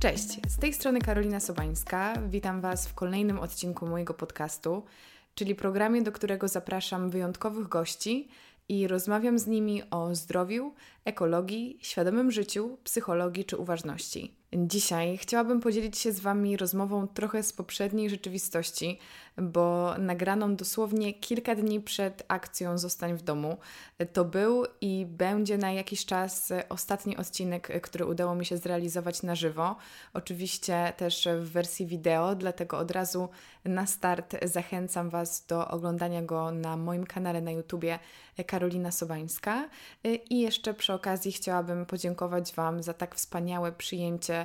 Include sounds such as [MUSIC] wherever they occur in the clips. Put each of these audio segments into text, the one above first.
Cześć, z tej strony Karolina Sobańska. Witam Was w kolejnym odcinku mojego podcastu, czyli programie, do którego zapraszam wyjątkowych gości i rozmawiam z nimi o zdrowiu, ekologii, świadomym życiu, psychologii czy uważności. Dzisiaj chciałabym podzielić się z Wami rozmową trochę z poprzedniej rzeczywistości, bo nagraną dosłownie kilka dni przed akcją Zostań w domu. To był i będzie na jakiś czas ostatni odcinek, który udało mi się zrealizować na żywo. Oczywiście też w wersji wideo, dlatego od razu na start zachęcam Was do oglądania go na moim kanale na YouTubie Karolina Sobańska. I jeszcze przy okazji chciałabym podziękować Wam za tak wspaniałe przyjęcie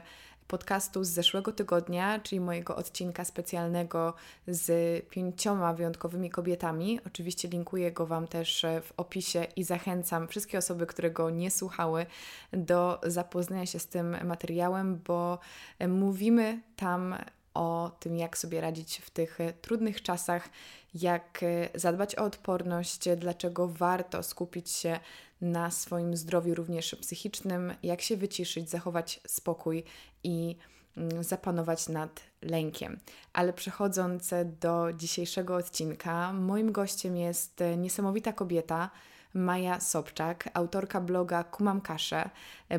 podcastu z zeszłego tygodnia, czyli mojego odcinka specjalnego z pięcioma wyjątkowymi kobietami. Oczywiście linkuję go Wam też w opisie i zachęcam wszystkie osoby, które go nie słuchały, do zapoznania się z tym materiałem, bo mówimy tam o tym, jak sobie radzić w tych trudnych czasach, jak zadbać o odporność, dlaczego warto skupić się na swoim zdrowiu również psychicznym, jak się wyciszyć, zachować spokój i mm, zapanować nad lękiem. Ale przechodząc do dzisiejszego odcinka, moim gościem jest niesamowita kobieta. Maja Sobczak, autorka bloga Kumam Kaszę,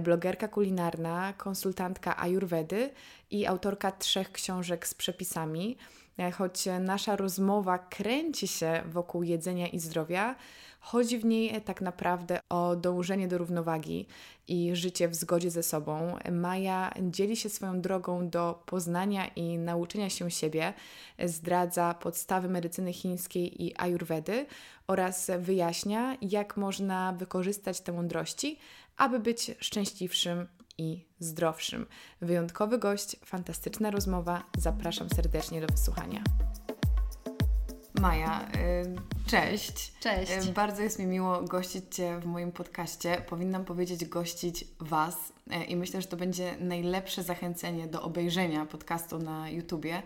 blogerka kulinarna, konsultantka Ayurvedy i autorka trzech książek z przepisami. Choć nasza rozmowa kręci się wokół jedzenia i zdrowia, Chodzi w niej tak naprawdę o dążenie do równowagi i życie w zgodzie ze sobą. Maja dzieli się swoją drogą do poznania i nauczenia się siebie, zdradza podstawy medycyny chińskiej i ayurvedy oraz wyjaśnia, jak można wykorzystać te mądrości, aby być szczęśliwszym i zdrowszym. Wyjątkowy gość, fantastyczna rozmowa. Zapraszam serdecznie do wysłuchania. Maja, cześć. Cześć. Bardzo jest mi miło gościć Cię w moim podcaście. Powinnam powiedzieć gościć Was y, i myślę, że to będzie najlepsze zachęcenie do obejrzenia podcastu na YouTubie,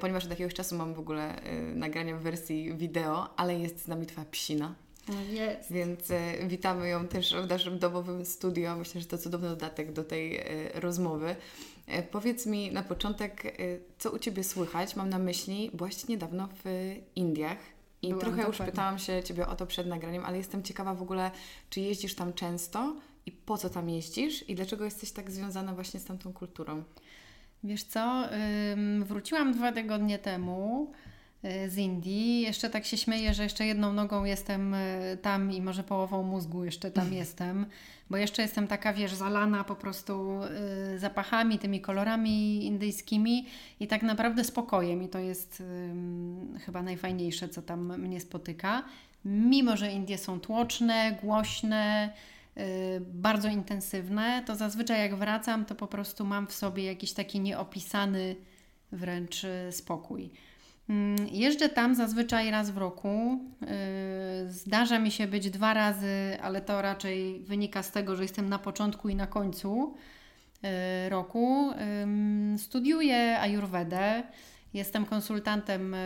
ponieważ od jakiegoś czasu mam w ogóle nagrania w wersji wideo, ale jest z nami Twoja psina. No jest. Więc witamy ją też w naszym domowym studio. Myślę, że to cudowny dodatek do tej rozmowy. E, powiedz mi na początek, e, co u Ciebie słychać? Mam na myśli, byłaś niedawno w Indiach i Byłam trochę dokładnie. już pytałam się Ciebie o to przed nagraniem, ale jestem ciekawa w ogóle, czy jeździsz tam często i po co tam jeździsz i dlaczego jesteś tak związana właśnie z tamtą kulturą? Wiesz co, wróciłam dwa tygodnie temu z Indii. Jeszcze tak się śmieję, że jeszcze jedną nogą jestem e, tam i może połową mózgu jeszcze tam jestem, bo jeszcze jestem taka, wiesz, zalana po prostu e, zapachami, tymi kolorami indyjskimi i tak naprawdę spokojem i to jest chyba najfajniejsze, co tam mnie spotyka. Mimo, że Indie są tłoczne, głośne, e, bardzo intensywne, to zazwyczaj jak wracam, to po prostu mam w sobie jakiś taki nieopisany wręcz spokój. Mm, jeżdżę tam zazwyczaj raz w roku. Y, zdarza mi się być dwa razy, ale to raczej wynika z tego, że jestem na początku i na końcu y, roku. Studiuję Ayurvedę. Jestem konsultantem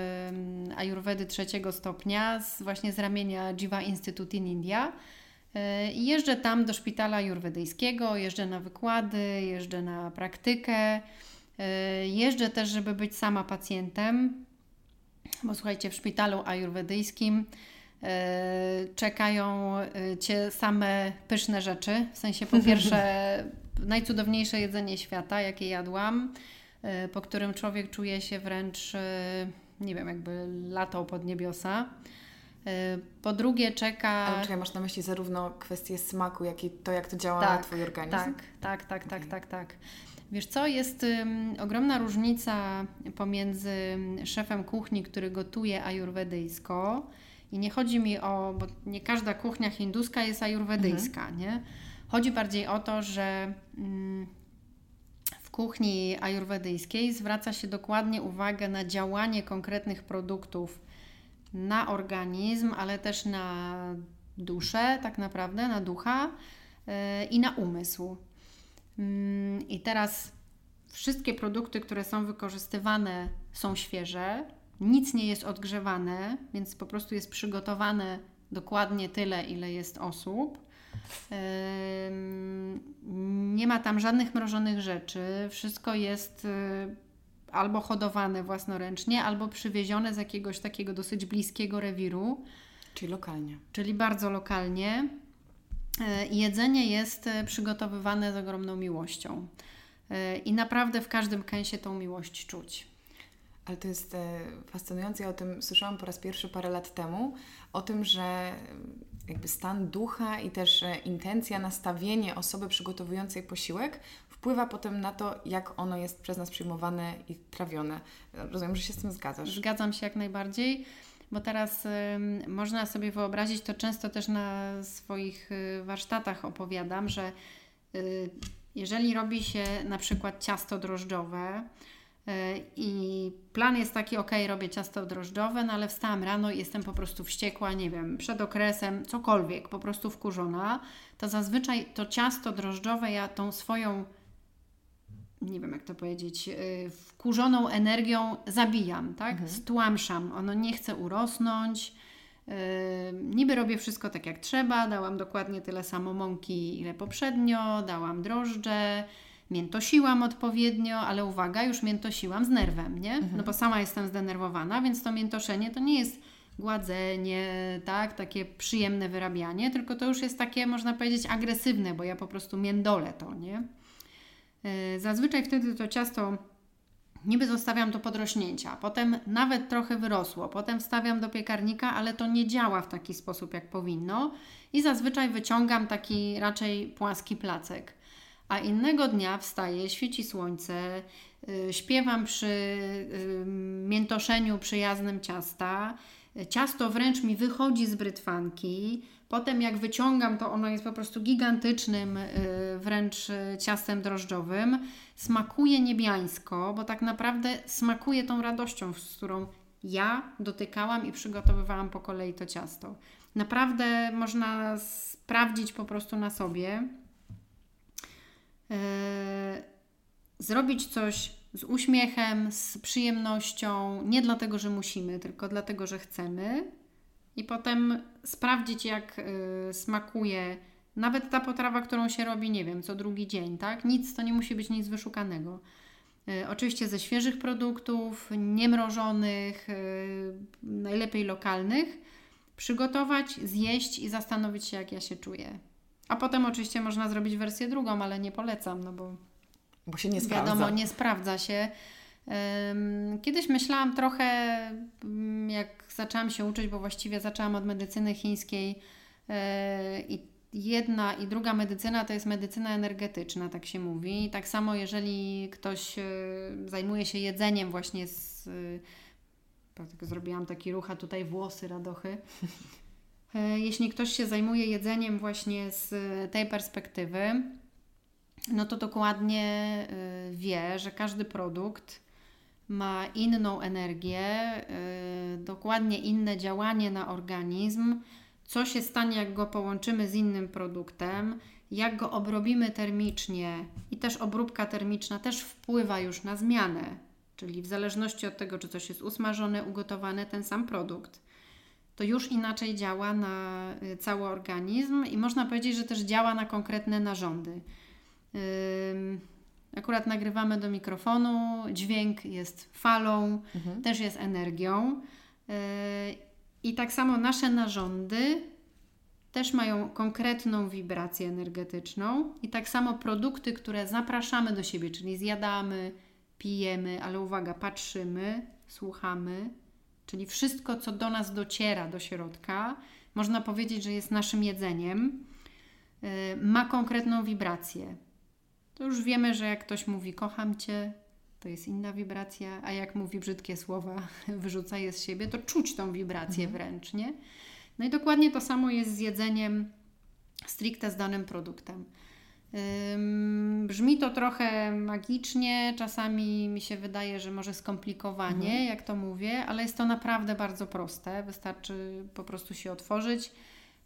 Ayurvedy trzeciego stopnia z, właśnie z ramienia Jiva Institute in India. Y, jeżdżę tam do szpitala ajurwedyjskiego, jeżdżę na wykłady, jeżdżę na praktykę. Jeżdżę też, żeby być sama pacjentem bo słuchajcie, w szpitalu ajurwedyjskim e, czekają e, Cię same pyszne rzeczy. W sensie po [LAUGHS] pierwsze najcudowniejsze jedzenie świata, jakie jadłam, e, po którym człowiek czuje się wręcz, nie wiem, jakby latał pod niebiosa. Po drugie czeka... Ale czekaj, masz na myśli zarówno kwestię smaku, jak i to, jak to działa tak, na Twój organizm? Tak, tak, tak, tak, okay. tak, tak. Wiesz co, jest ogromna różnica pomiędzy szefem kuchni, który gotuje ajurwedyjsko i nie chodzi mi o, bo nie każda kuchnia hinduska jest ajurwedyjska, mhm. nie? Chodzi bardziej o to, że w kuchni ajurwedyjskiej zwraca się dokładnie uwagę na działanie konkretnych produktów na organizm, ale też na duszę, tak naprawdę, na ducha yy, i na umysł. Mm, I teraz wszystkie produkty, które są wykorzystywane, są świeże, nic nie jest odgrzewane, więc po prostu jest przygotowane dokładnie tyle, ile jest osób. nie ma tam żadnych mrożonych rzeczy, wszystko jest y, albo hodowane własnoręcznie, albo przywiezione z jakiegoś takiego dosyć bliskiego rewiru. Czyli lokalnie. Czyli bardzo lokalnie. I jedzenie jest przygotowywane z ogromną miłością. I naprawdę w każdym kęsie tą miłość czuć. Ale to jest e, fascynujące. Ja o tym słyszałam po raz pierwszy parę lat temu. O tym, że e, jakby stan ducha i też e, intencja, nastawienie osoby przygotowującej posiłek wpływa potem na to, jak ono jest przez nas przyjmowane i trawione. Rozumiem, że się z tym zgadzasz. Zgadzam się jak najbardziej, bo teraz y, można sobie wyobrazić, to często też na swoich y, warsztatach opowiadam, że y, jeżeli robi się na przykład ciasto drożdżowe, E, I plan jest taki, ok, robię ciasto drożdżowe, no ale wstałam rano i jestem po prostu wściekła, nie wiem, przed okresem, cokolwiek, po prostu wkurzona, to zazwyczaj to ciasto drożdżowe ja tą swoją, nie wiem jak to powiedzieć, e, wkurzoną energią zabijam, tak? Mhm. Stłamszam. Ono nie chce urosnąć. Yy, niby robię wszystko tak jak trzeba, dałam dokładnie tyle samo mąki, ile poprzednio, dałam drożdże, miętosiłam odpowiednio, ale uwaga, już miętosiłam z nerwem, nie? Mhm. No bo sama jestem zdenerwowana, więc to miętoszenie to nie jest gładzenie, tak, takie przyjemne wyrabianie, tylko to już jest takie, można powiedzieć, agresywne, bo ja po prostu międolę to, nie? Yy, zazwyczaj wtedy to ciasto niby zostawiam do podrośnięcia, potem nawet trochę wyrosło, potem wstawiam do piekarnika, ale to nie działa w taki sposób, jak powinno i zazwyczaj wyciągam taki raczej płaski placek a innego dnia wstaję, świeci słońce, yy, śpiewam przy yy, miętoszeniu przyjaznym ciasta. Ciasto wręcz mi wychodzi z brytwanki. Potem, jak wyciągam, to ono jest po prostu gigantycznym, yy, wręcz y, ciastem drożdżowym. Smakuje niebiańsko, bo tak naprawdę smakuje tą radością, z którą ja dotykałam i przygotowywałam po kolei to ciasto. Naprawdę można sprawdzić po prostu na sobie E, zrobić coś z uśmiechem, z przyjemnością, nie dlatego, że musimy, tylko dlatego, że chcemy, i potem sprawdzić, jak y, smakuje nawet ta potrawa, którą się robi, nie wiem, co drugi dzień, tak? Nic, to nie musi być nic wyszukanego. Y, oczywiście ze świeżych produktów, niemrożonych, y, najlepiej lokalnych, przygotować, zjeść i zastanowić się, jak ja się czuję. A potem oczywiście można zrobić wersję drugą, ale nie polecam, no bo, bo się nie sprawdza. Wiadomo, nie sprawdza się. Kiedyś myślałam trochę, mm, jak zaczęłam się uczyć, bo właściwie zaczęłam od medycyny chińskiej e, i jedna i druga medycyna to jest medycyna energetyczna, tak się mówi. Tak samo, jeżeli ktoś e, zajmuje się jedzeniem właśnie z. Tak zrobiłam taki ruch, a tutaj włosy radochy. E, jeśli ktoś się zajmuje jedzeniem właśnie z tej perspektywy, no to dokładnie e, wie, że każdy produkt ma inną energię, e, dokładnie inne działanie na organizm, co się stanie, jak go połączymy z innym produktem, jak go obrobimy termicznie? I też obróbka termiczna też wpływa już na zmianę, czyli w zależności od tego, czy coś jest usmażone, ugotowane, ten sam produkt. To już inaczej działa na y, cały organizm i można powiedzieć, że też działa na konkretne narządy. Akurat nagrywamy do mikrofonu, dźwięk jest falą, mhm. też jest energią. Y, I tak samo nasze narządy też mają konkretną wibrację energetyczną, i tak samo produkty, które zapraszamy do siebie, czyli zjadamy, pijemy, ale uwaga, patrzymy, słuchamy, czyli wszystko, co do nas dociera do środka, można powiedzieć, że jest naszym jedzeniem, y, ma konkretną wibrację. To już wiemy, że jak ktoś mówi kocham cię, to jest inna wibracja, a jak mówi brzydkie słowa, [LAUGHS] wyrzuca je z siebie, to czuć tą wibrację mhm. wręcz, nie? No i dokładnie to samo jest z jedzeniem stricte z danym produktem. Brzmi to trochę magicznie, czasami mi się wydaje, że może skomplikowanie, mhm. jak to mówię, ale jest to naprawdę bardzo proste. Wystarczy po prostu się otworzyć,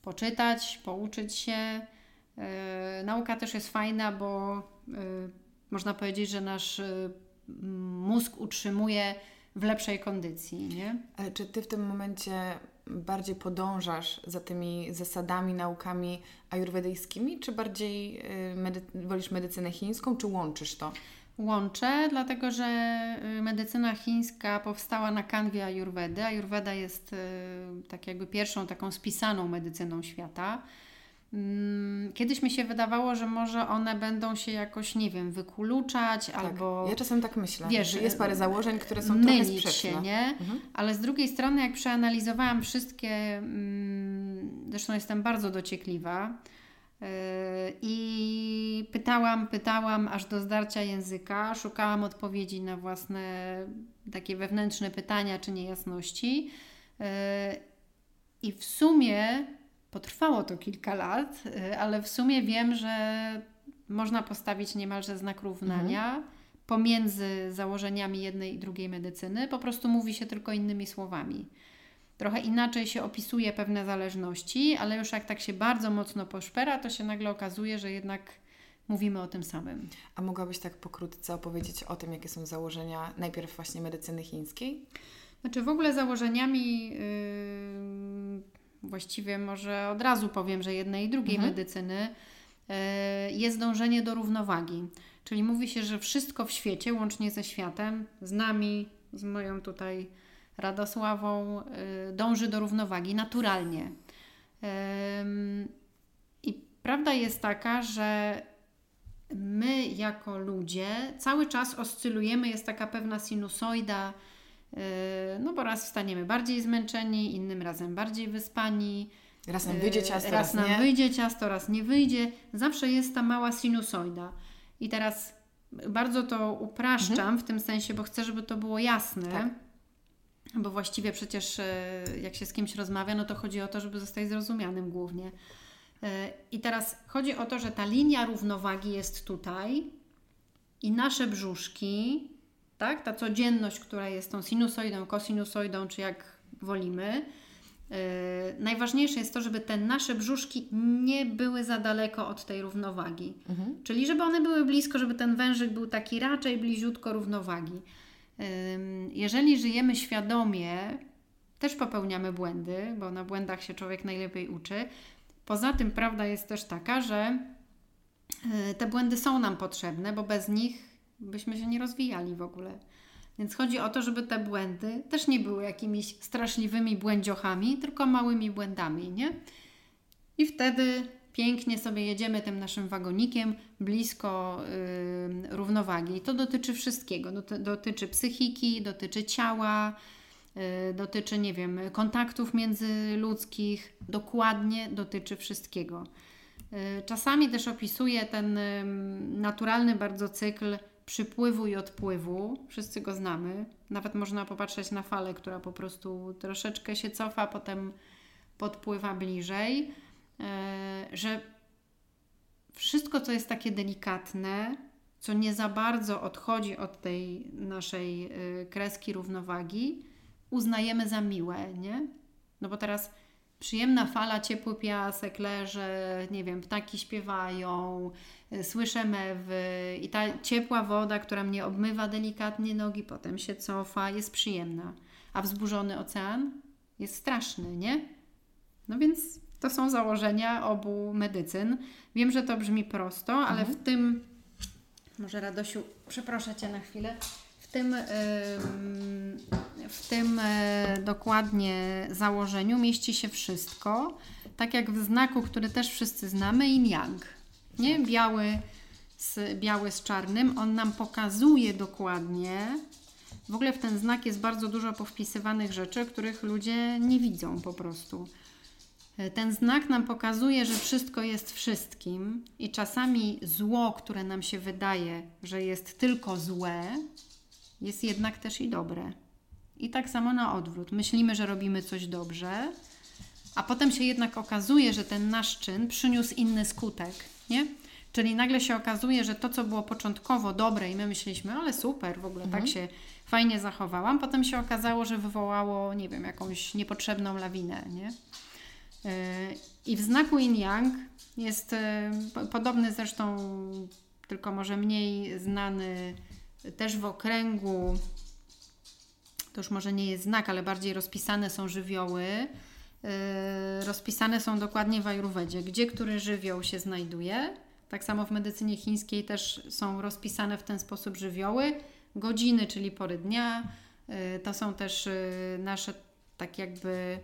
poczytać, pouczyć się. Yy, nauka też jest fajna, bo można powiedzieć, że nasz yy, mózg utrzymuje w lepszej kondycji. Nie? Ale czy ty w tym momencie bardziej podążasz za tymi zasadami, naukami ajurwedyjskimi, czy bardziej y, medy- wolisz medycynę chińską, czy łączysz to? Łączę, dlatego że y, medycyna chińska powstała na kanwie Ayurvedy. Ayurveda jest y, tak jakby pierwszą taką spisaną medycyną świata. Mm, kiedyś mi się wydawało, że może one będą się jakoś, nie wiem, wykluczać Tak. albo. Ja czasem tak myślę, Wiesz, że jest parę założeń, które są trochę sprzeczne. się, nie? Mhm. Ale z drugiej strony, jak przeanalizowałam wszystkie, mm, zresztą jestem bardzo dociekliwa yy, i pytałam, pytałam aż do zdarcia języka, szukałam odpowiedzi na własne takie wewnętrzne pytania czy niejasności. Yy, I w sumie potrwało to kilka lat, yy, ale w sumie wiem, że można postawić niemalże znak równania pomiędzy założeniami jednej i drugiej medycyny, po prostu mówi się tylko innymi słowami. Trochę inaczej się opisuje pewne zależności, ale już jak tak się bardzo mocno poszpera, to się nagle okazuje, że jednak mówimy o tym samym. A mogłabyś tak pokrótce opowiedzieć o tym, jakie są założenia najpierw właśnie medycyny chińskiej? Znaczy w ogóle założeniami yy, właściwie może od razu powiem, że jednej i drugiej Mhm. medycyny yy, jest dążenie do równowagi. Czyli mówi się, że wszystko w świecie, łącznie ze światem, z nami, z moją tutaj Radosławą, yy, dąży do równowagi naturalnie. I prawda jest taka, że my jako ludzie cały czas oscylujemy, jest taka pewna sinusoida, no bo raz wstaniemy bardziej zmęczeni, innym razem bardziej wyspani. Raz nam wyjdzie ciasto, raz raz nam nie. wyjdzie ciasto, raz nie wyjdzie. Zawsze jest ta mała sinusoida. I teraz bardzo to upraszczam w tym sensie, bo chcę, żeby to było jasne. Mhm. Tak. Bo właściwie przecież e, jak się z kimś rozmawia, no to chodzi o to, żeby zostać zrozumianym głównie. E, I teraz chodzi o to, że ta linia równowagi jest tutaj i nasze brzuszki, tak, ta codzienność, która jest tą sinusoidą, kosinusoidą, czy jak wolimy, Yy, najważniejsze jest to, żeby te nasze brzuszki nie były za daleko od tej równowagi. Mhm. Czyli żeby one były blisko, żeby ten wężyk był taki raczej bliziutko równowagi. Ym, Jeżeli żyjemy świadomie, też popełniamy błędy, bo na błędach się człowiek najlepiej uczy. Poza tym prawda jest też taka, że y, te błędy są nam potrzebne, bo bez nich byśmy się nie rozwijali w ogóle. Więc chodzi o to, żeby te błędy też nie były jakimiś straszliwymi błędziochami, tylko małymi błędami, nie? I wtedy pięknie sobie jedziemy tym naszym wagonikiem blisko y, równowagi. To dotyczy wszystkiego. Doty, dotyczy psychiki, dotyczy ciała, y, dotyczy, nie wiem, kontaktów międzyludzkich. Dokładnie dotyczy wszystkiego. Y, Czasami też opisuje ten naturalny bardzo cykl przypływu i odpływu. Wszyscy go znamy. Nawet można popatrzeć na falę, która po prostu troszeczkę się cofa, potem podpływa bliżej. E, Że wszystko, co jest takie delikatne, co nie za bardzo odchodzi od tej naszej y, kreski równowagi, uznajemy za miłe, nie? No bo teraz przyjemna fala, ciepły piasek leży, nie wiem, ptaki śpiewają, y, słyszę mewy i ta ciepła woda, która mnie obmywa delikatnie nogi, potem się cofa, jest przyjemna. A wzburzony ocean jest straszny, nie? No więc to są założenia obu medycyn. Wiem, że to brzmi prosto, ale w tym, może Radosiu, przeproszę Cię na chwilę, w tym, ym, w tym e, dokładnie założeniu mieści się wszystko, tak jak w znaku, który też wszyscy znamy, yin yang. Nie? Biały z, biały z czarnym, on nam pokazuje dokładnie. W ogóle w ten znak jest bardzo dużo powpisywanych rzeczy, których ludzie nie widzą po prostu. Ten znak nam pokazuje, że wszystko jest wszystkim i czasami zło, które nam się wydaje, że jest tylko złe, jest jednak też i dobre. I tak samo na odwrót. Myślimy, że robimy coś dobrze, a potem się jednak okazuje, że ten nasz czyn przyniósł inny skutek, nie? Czyli nagle się okazuje, że to, co było początkowo dobre i my myśleliśmy, ale super, w ogóle tak się fajnie zachowałam, potem się okazało, że wywołało, nie wiem, jakąś niepotrzebną lawinę, nie? Yy, I w znaku yin yang jest yy, po- podobny zresztą, tylko może mniej znany też w okręgu, to już może nie jest znak, ale bardziej rozpisane są żywioły. rozpisane są dokładnie w ajurwedzie, gdzie który żywioł się znajduje. Tak samo w medycynie chińskiej też są rozpisane w ten sposób żywioły, godziny, czyli pory dnia. To są też nasze tak jakby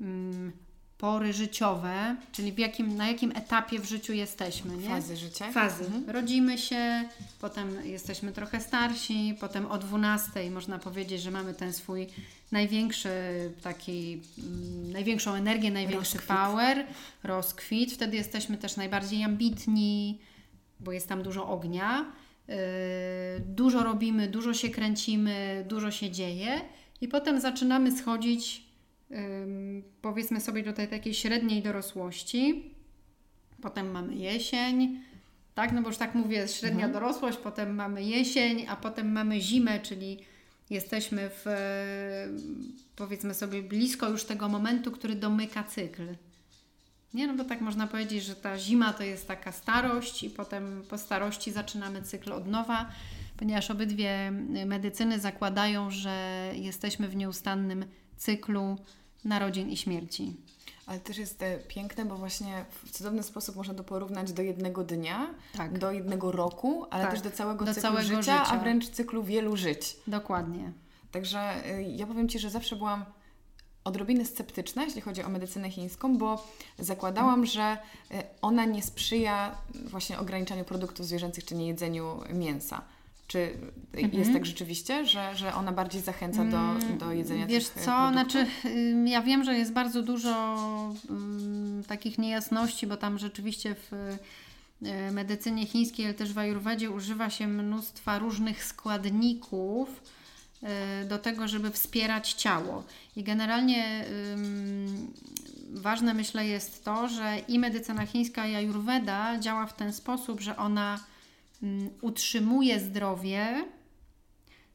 mm, pory życiowe, czyli w jakim, na jakim etapie w życiu jesteśmy. Nie? Fazy życia. Fazy. Mhm. Rodzimy się, potem jesteśmy trochę starsi, potem o 12 można powiedzieć, że mamy ten swój największy taki, mm, największą energię, największy rozkwit. power, rozkwit. Wtedy jesteśmy też najbardziej ambitni, bo jest tam dużo ognia. Yy, dużo robimy, dużo się kręcimy, dużo się dzieje i potem zaczynamy schodzić powiedzmy sobie tej takiej średniej dorosłości. Potem mamy jesień, tak? No bo już tak mówię, średnia mhm. dorosłość, potem mamy jesień, a potem mamy zimę, czyli jesteśmy w powiedzmy sobie blisko już tego momentu, który domyka cykl. Nie, no bo tak można powiedzieć, że ta zima to jest taka starość i potem po starości zaczynamy cykl od nowa, ponieważ obydwie medycyny zakładają, że jesteśmy w nieustannym cyklu narodzin i śmierci. Ale też jest e, piękne, bo właśnie w cudowny sposób można to porównać do jednego dnia, tak. do jednego roku, ale tak. też do całego do cyklu całego życia, życia, a wręcz cyklu wielu żyć. Dokładnie. Także e, ja powiem Ci, że zawsze byłam odrobinę sceptyczna, jeśli chodzi o medycynę chińską, bo zakładałam, że e, ona nie sprzyja właśnie ograniczaniu produktów zwierzęcych czy nie jedzeniu mięsa. Czy mhm. jest tak rzeczywiście, że, że ona bardziej zachęca do, mm, do jedzenia Wiesz tych co, produktów? znaczy ja wiem, że jest bardzo dużo um, takich niejasności, bo tam rzeczywiście w y, medycynie chińskiej, ale też w ajurwedzie używa się mnóstwa różnych składników y, do tego, żeby wspierać ciało. I generalnie ważne myślę jest to, że i medycyna chińska i ajurweda działa w ten sposób, że ona utrzymuje zdrowie,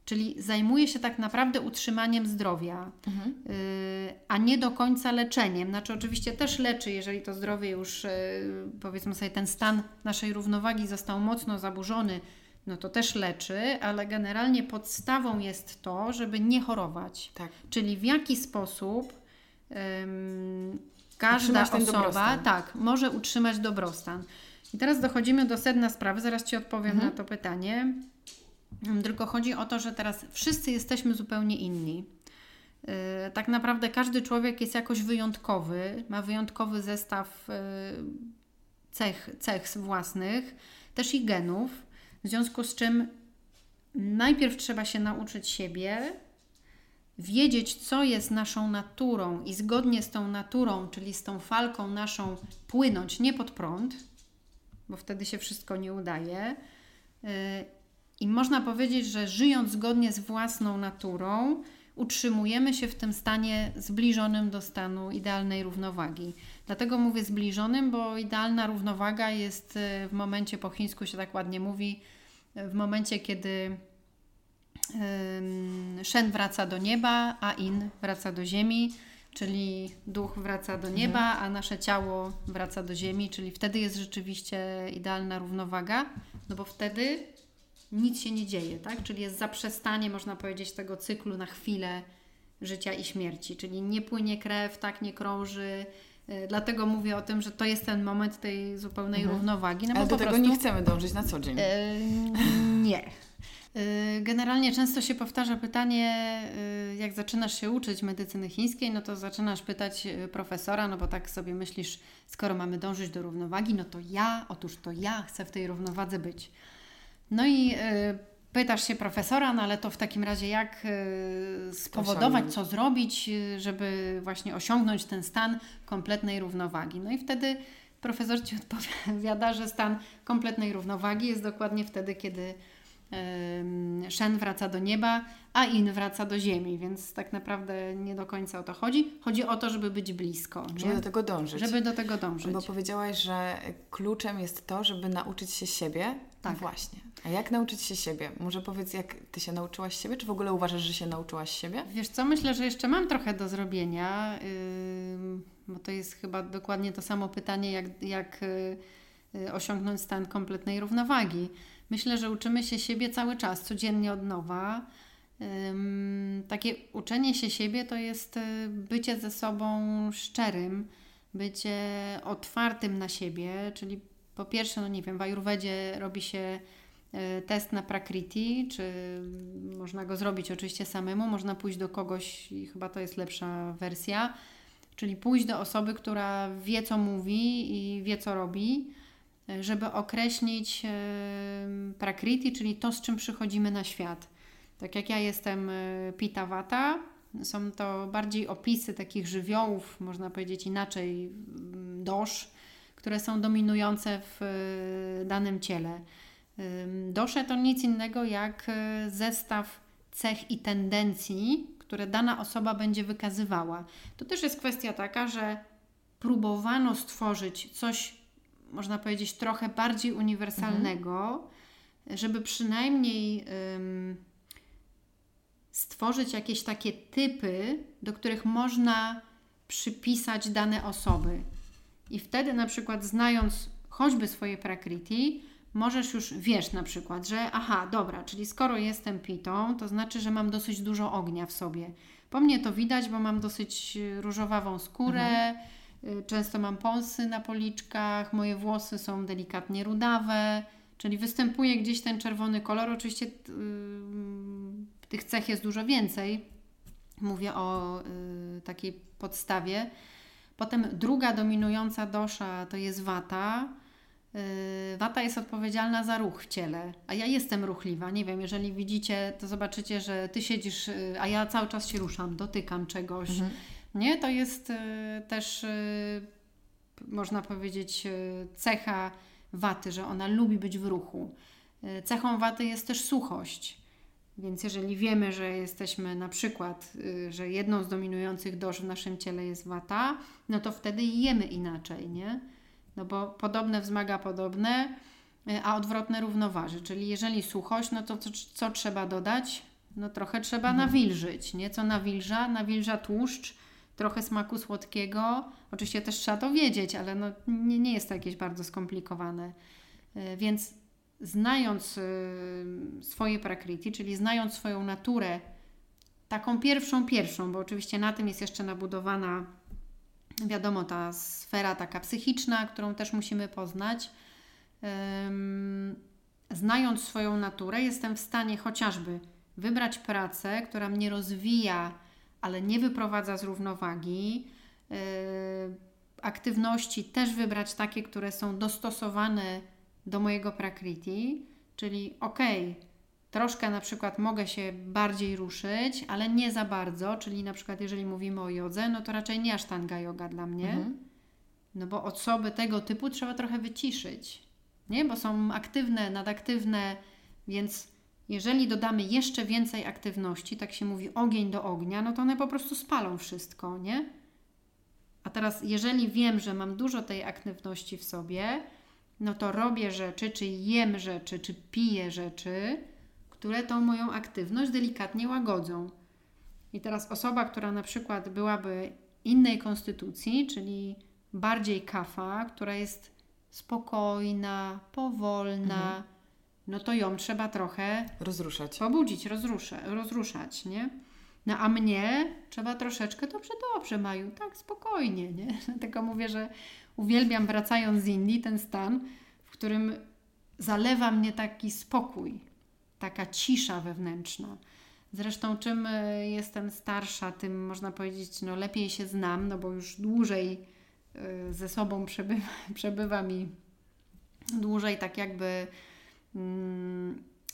czyli zajmuje się tak naprawdę utrzymaniem zdrowia, mhm. Y, a nie do końca leczeniem. Znaczy, oczywiście też leczy, jeżeli to zdrowie już, y, powiedzmy sobie, ten stan naszej równowagi został mocno zaburzony, no to też leczy, ale generalnie podstawą jest to, żeby nie chorować. Tak. Czyli w jaki sposób um, każda osoba tak, może utrzymać dobrostan. I teraz dochodzimy do sedna sprawy, zaraz Ci odpowiem mhm. na to pytanie. Tylko chodzi o to, że teraz wszyscy jesteśmy zupełnie inni. Yy, tak naprawdę każdy człowiek jest jakoś wyjątkowy, ma wyjątkowy zestaw yy, cech, cech własnych, też i genów, w związku z czym najpierw trzeba się nauczyć siebie, wiedzieć, co jest naszą naturą i zgodnie z tą naturą, czyli z tą falką naszą, płynąć nie pod prąd, bo wtedy się wszystko nie udaje. Y, I można powiedzieć, że żyjąc zgodnie z własną naturą, utrzymujemy się w tym stanie zbliżonym do stanu idealnej równowagi. Dlatego mówię zbliżonym, bo idealna równowaga jest y, w momencie, po chińsku się tak ładnie mówi, w momencie, kiedy Shen wraca do nieba, a In wraca do ziemi czyli duch wraca do nieba, mhm. a nasze ciało wraca do ziemi, czyli wtedy jest rzeczywiście idealna równowaga, no bo wtedy nic się nie dzieje, tak? Czyli jest zaprzestanie, można powiedzieć, tego cyklu na chwilę życia i śmierci, czyli nie płynie krew, tak nie krąży. Y, dlatego mówię o tym, że to jest ten moment tej zupełnej mhm. równowagi. No Ale do tego prostu, nie chcemy dążyć na co dzień. Yy, nie. Y, generalnie często się powtarza pytanie, y, jak zaczynasz się uczyć medycyny chińskiej, no to zaczynasz pytać y, profesora, no bo tak sobie myślisz, skoro mamy dążyć do równowagi, no to ja, otóż to ja chcę w tej równowadze być. No i pytasz się profesora, no ale to w takim razie jak spowodować, co zrobić, żeby właśnie osiągnąć ten stan kompletnej równowagi. No i wtedy profesor Ci [LAUGHS] odpowiada, że stan kompletnej równowagi jest dokładnie wtedy, kiedy Shen wraca do nieba, a In wraca do ziemi, więc tak naprawdę nie do końca o to chodzi. Chodzi o to, żeby być blisko. Żeby nie? do tego dążyć. Żeby do tego dążyć. Bo powiedziałaś, że kluczem jest to, żeby nauczyć się siebie. Tak. No właśnie. A jak nauczyć się siebie? Może powiedz, jak Ty się nauczyłaś siebie? Czy w ogóle uważasz, że się nauczyłaś siebie? Wiesz co, myślę, że jeszcze mam trochę do zrobienia, bo to jest chyba dokładnie to samo pytanie, jak, jak yy, osiągnąć stan kompletnej równowagi. Myślę, że uczymy się siebie cały czas, codziennie od nowa. takie uczenie się siebie to jest y, bycie ze sobą szczerym, bycie otwartym na siebie, czyli po pierwsze, no nie wiem, w Ayurvedzie robi się y, test na Prakriti, czy można go zrobić oczywiście samemu, można pójść do kogoś i chyba to jest lepsza wersja, czyli pójść do osoby, która wie co mówi i wie co robi, żeby określić Prakriti, czyli to, z czym przychodzimy na świat. Tak jak ja jestem y, Pita Vata, są to bardziej opisy takich żywiołów, można powiedzieć inaczej, mm, dosz, które są dominujące w y, danym ciele. Dosze to nic innego jak y, zestaw cech i tendencji, które dana osoba będzie wykazywała. To też jest kwestia taka, że próbowano stworzyć coś, można powiedzieć, trochę bardziej uniwersalnego, mhm. żeby przynajmniej stworzyć jakieś takie typy, do których można przypisać dane osoby. I wtedy na przykład znając choćby swoje prakriti, możesz już, wiesz na przykład, że aha, dobra, czyli skoro jestem pitą, to znaczy, że mam dosyć dużo ognia w sobie. Po mnie to widać, bo mam dosyć różowawą skórę, mhm. Y, często mam pąsy na policzkach, moje włosy są delikatnie rudawe, czyli występuje gdzieś ten czerwony kolor. Oczywiście yy, tych cech jest dużo więcej. Mówię o y, takiej podstawie. Potem druga dominująca dosza to jest wata. Y, wata jest odpowiedzialna za ruch w ciele, a ja jestem ruchliwa. Nie wiem, jeżeli widzicie, to zobaczycie, że ty siedzisz, y, a ja cały czas się ruszam, dotykam czegoś. Mhm. Nie, to jest y, też, y, można powiedzieć, y, cecha waty, że ona lubi być w ruchu. Cechą waty jest też suchość. Więc jeżeli wiemy, że jesteśmy na przykład, że jedną z dominujących dosz w naszym ciele jest wata, no to wtedy jemy inaczej, nie? No bo podobne wzmaga podobne, a odwrotne równoważy. Czyli jeżeli suchość, no to co, co trzeba dodać? No trochę trzeba mhm. nawilżyć, nie? Co nawilża? Nawilża tłuszcz, trochę smaku słodkiego. Oczywiście też trzeba to wiedzieć, ale no nie, nie jest to jakieś bardzo skomplikowane. Y, więc znając y, swoje prakriti, czyli znając swoją naturę, taką pierwszą, pierwszą, bo oczywiście na tym jest jeszcze nabudowana, wiadomo, ta sfera taka psychiczna, którą też musimy poznać. Znając swoją naturę, jestem w stanie chociażby wybrać pracę, która mnie rozwija, ale nie wyprowadza z równowagi. Y, aktywności też wybrać takie, które są dostosowane do mojego prakriti, czyli ok, troszkę na przykład mogę się bardziej ruszyć, ale nie za bardzo, czyli na przykład jeżeli mówimy o jodze, no to raczej nie asztanga yoga dla mnie, mhm. no bo osoby tego typu trzeba trochę wyciszyć, nie? Bo są aktywne, nadaktywne, więc jeżeli dodamy jeszcze więcej aktywności, tak się mówi ogień do ognia, no to one po prostu spalą wszystko, nie? A teraz, jeżeli wiem, że mam dużo tej aktywności w sobie, no to robię rzeczy, czy jem rzeczy, czy piję rzeczy, które tą moją aktywność delikatnie łagodzą. I teraz osoba, która na przykład byłaby innej konstytucji, czyli bardziej kafa, która jest spokojna, powolna, mhm. No to ją trzeba trochę rozruszać. Pobudzić, rozrusza, rozruszać, nie? No a mnie trzeba troszeczkę dobrze, dobrze, Maju, tak spokojnie, nie? [LAUGHS] Tylko mówię, że uwielbiam wracając z Indii ten stan, w którym zalewa mnie taki spokój, taka cisza wewnętrzna. Zresztą czym e, jestem starsza, tym można powiedzieć, no lepiej się znam, no bo już dłużej e, ze sobą przebywa, [LAUGHS] przebywa mi dłużej tak jakby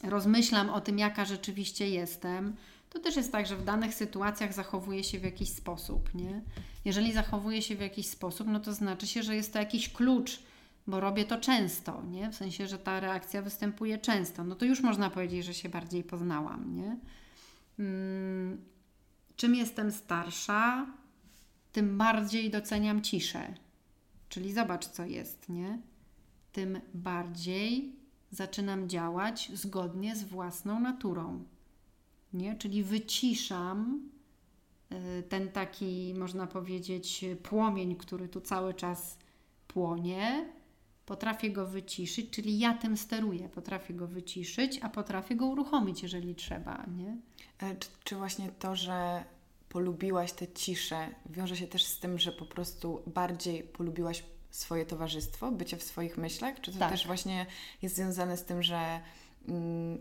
rozmyślam o tym, jaka rzeczywiście jestem to też jest tak, że w danych sytuacjach zachowuje się w jakiś sposób, nie? Jeżeli zachowuje się w jakiś sposób, no to znaczy się, że jest to jakiś klucz, bo robię to często, nie? W sensie, że ta reakcja występuje często. No to już można powiedzieć, że się bardziej poznałam, nie? Hmm, czym jestem starsza, tym bardziej doceniam ciszę. Czyli zobacz, co jest, nie? Tym bardziej zaczynam działać zgodnie z własną naturą nie? Czyli wyciszam y, ten taki, można powiedzieć, płomień, który tu cały czas płonie, potrafię go wyciszyć, czyli ja tym steruję, potrafię go wyciszyć, a potrafię go uruchomić, jeżeli trzeba, nie? E, czy, czy właśnie to, że polubiłaś tę ciszę, wiąże się też z tym, że po prostu bardziej polubiłaś swoje towarzystwo, bycie w swoich myślach? Czy to Tak. też właśnie jest związane z tym, że mm,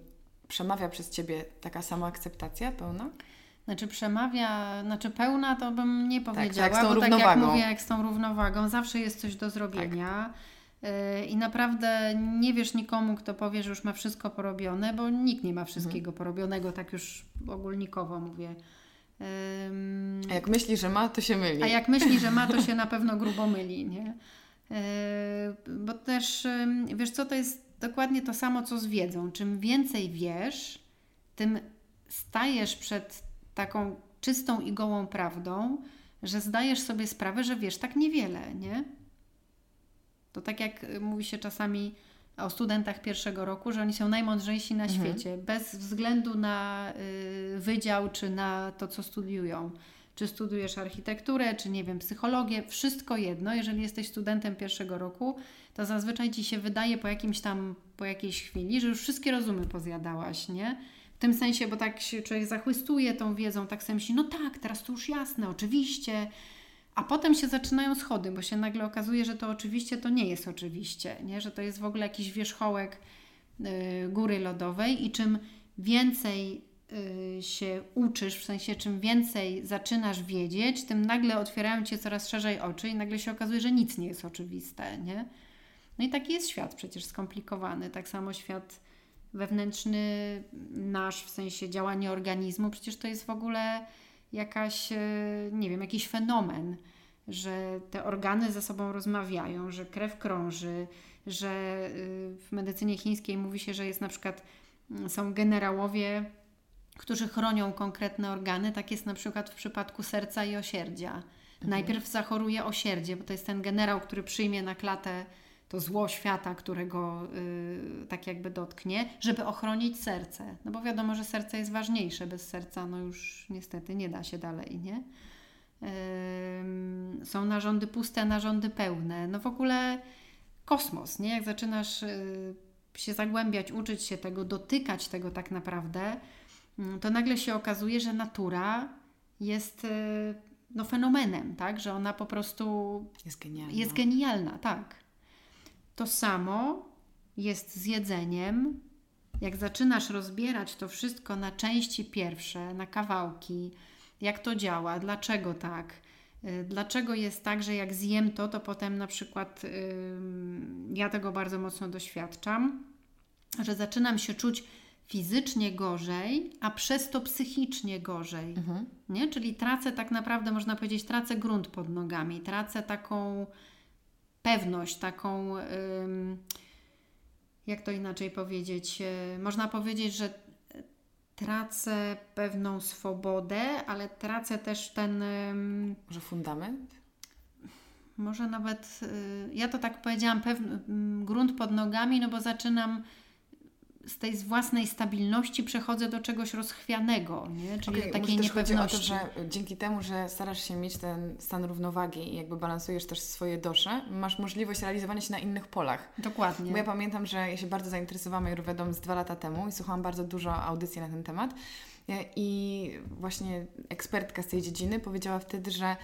przemawia przez Ciebie taka sama akceptacja pełna? Znaczy przemawia, znaczy pełna to bym nie powiedziała, tak z tą bo tak jak mówię, jak z tą równowagą, zawsze jest coś do zrobienia. Y, I naprawdę nie wiesz nikomu, kto powie, że już ma wszystko porobione, bo nikt nie ma wszystkiego porobionego, tak już ogólnikowo mówię. A jak myśli, że ma, to się myli. a jak myśli, że ma, to się na pewno grubo myli, nie? Yy, Bo też, wiesz co, to jest dokładnie to samo, co z wiedzą. Czym więcej wiesz, tym stajesz przed taką czystą i gołą prawdą, że zdajesz sobie sprawę, że wiesz tak niewiele, nie? To tak jak mówi się czasami o studentach pierwszego roku, że oni są najmądrzejsi na Mhm. świecie, bez względu na y, wydział czy na to, co studiują. Czy studiujesz architekturę, czy nie wiem, psychologię, wszystko jedno. Jeżeli jesteś studentem pierwszego roku, to zazwyczaj ci się wydaje po jakimś tam, po jakiejś chwili, że już wszystkie rozumy pozjadałaś, nie? W tym sensie, bo tak się człowiek zachłystuje tą wiedzą, tak sobie myśli, no tak, teraz to już jasne, oczywiście. A potem się zaczynają schody, bo się nagle okazuje, że to oczywiście to nie jest oczywiście, nie? że to jest w ogóle jakiś wierzchołek y, góry lodowej i czym więcej y, się uczysz, w sensie czym więcej zaczynasz wiedzieć, tym nagle otwierają Cię coraz szerzej oczy i nagle się okazuje, że nic nie jest oczywiste, nie? No i taki jest świat przecież skomplikowany, tak samo świat wewnętrzny nasz, w sensie działania organizmu, przecież to jest w ogóle jakaś, e, nie wiem, jakiś fenomen, że te organy ze sobą rozmawiają, że krew krąży, że y, w medycynie chińskiej mówi się, że jest na przykład, mm, są generałowie, którzy chronią konkretne organy. Tak jest na przykład w przypadku serca i osierdzia. Najpierw zachoruje osierdzie, bo to jest ten generał, który przyjmie na klatę to zło świata, którego y, tak jakby dotknie, żeby ochronić serce. No bo wiadomo, że serce jest ważniejsze. Bez serca no już niestety nie da się dalej, nie? Ym, są narządy puste, narządy pełne. No w ogóle kosmos, nie? Jak zaczynasz y, się zagłębiać, uczyć się tego, dotykać tego tak naprawdę, mm, to nagle się okazuje, że natura jest y, no, fenomenem, tak? Że ona po prostu Jest genialna. jest genialna, tak. To samo jest z jedzeniem. Jak zaczynasz rozbierać to wszystko na części pierwsze, na kawałki, jak to działa, dlaczego tak, y, dlaczego jest tak, że jak zjem to, to potem na przykład ym, ja tego bardzo mocno doświadczam, że zaczynam się czuć fizycznie gorzej, a przez to psychicznie gorzej. Mhm. Nie? Czyli tracę tak naprawdę, można powiedzieć, tracę grunt pod nogami, tracę taką pewność, taką, jak to inaczej powiedzieć, y, można powiedzieć, że tracę pewną swobodę, ale tracę też ten, Może fundament? może nawet, y, ja to tak powiedziałam, grunt pod nogami, no bo zaczynam z tej z własnej stabilności przechodzę do czegoś rozchwianego, nie? czyli do takiej chodzi o to, niepewności. że dzięki temu, że starasz się mieć ten stan równowagi i jakby balansujesz też swoje dosze, masz możliwość realizowania się na innych polach. Dokładnie. Bo ja pamiętam, że ja się bardzo zainteresowałam Ayurvedą z dwa lata temu i słuchałam bardzo dużo audycji na ten temat. I właśnie ekspertka z tej dziedziny powiedziała wtedy, że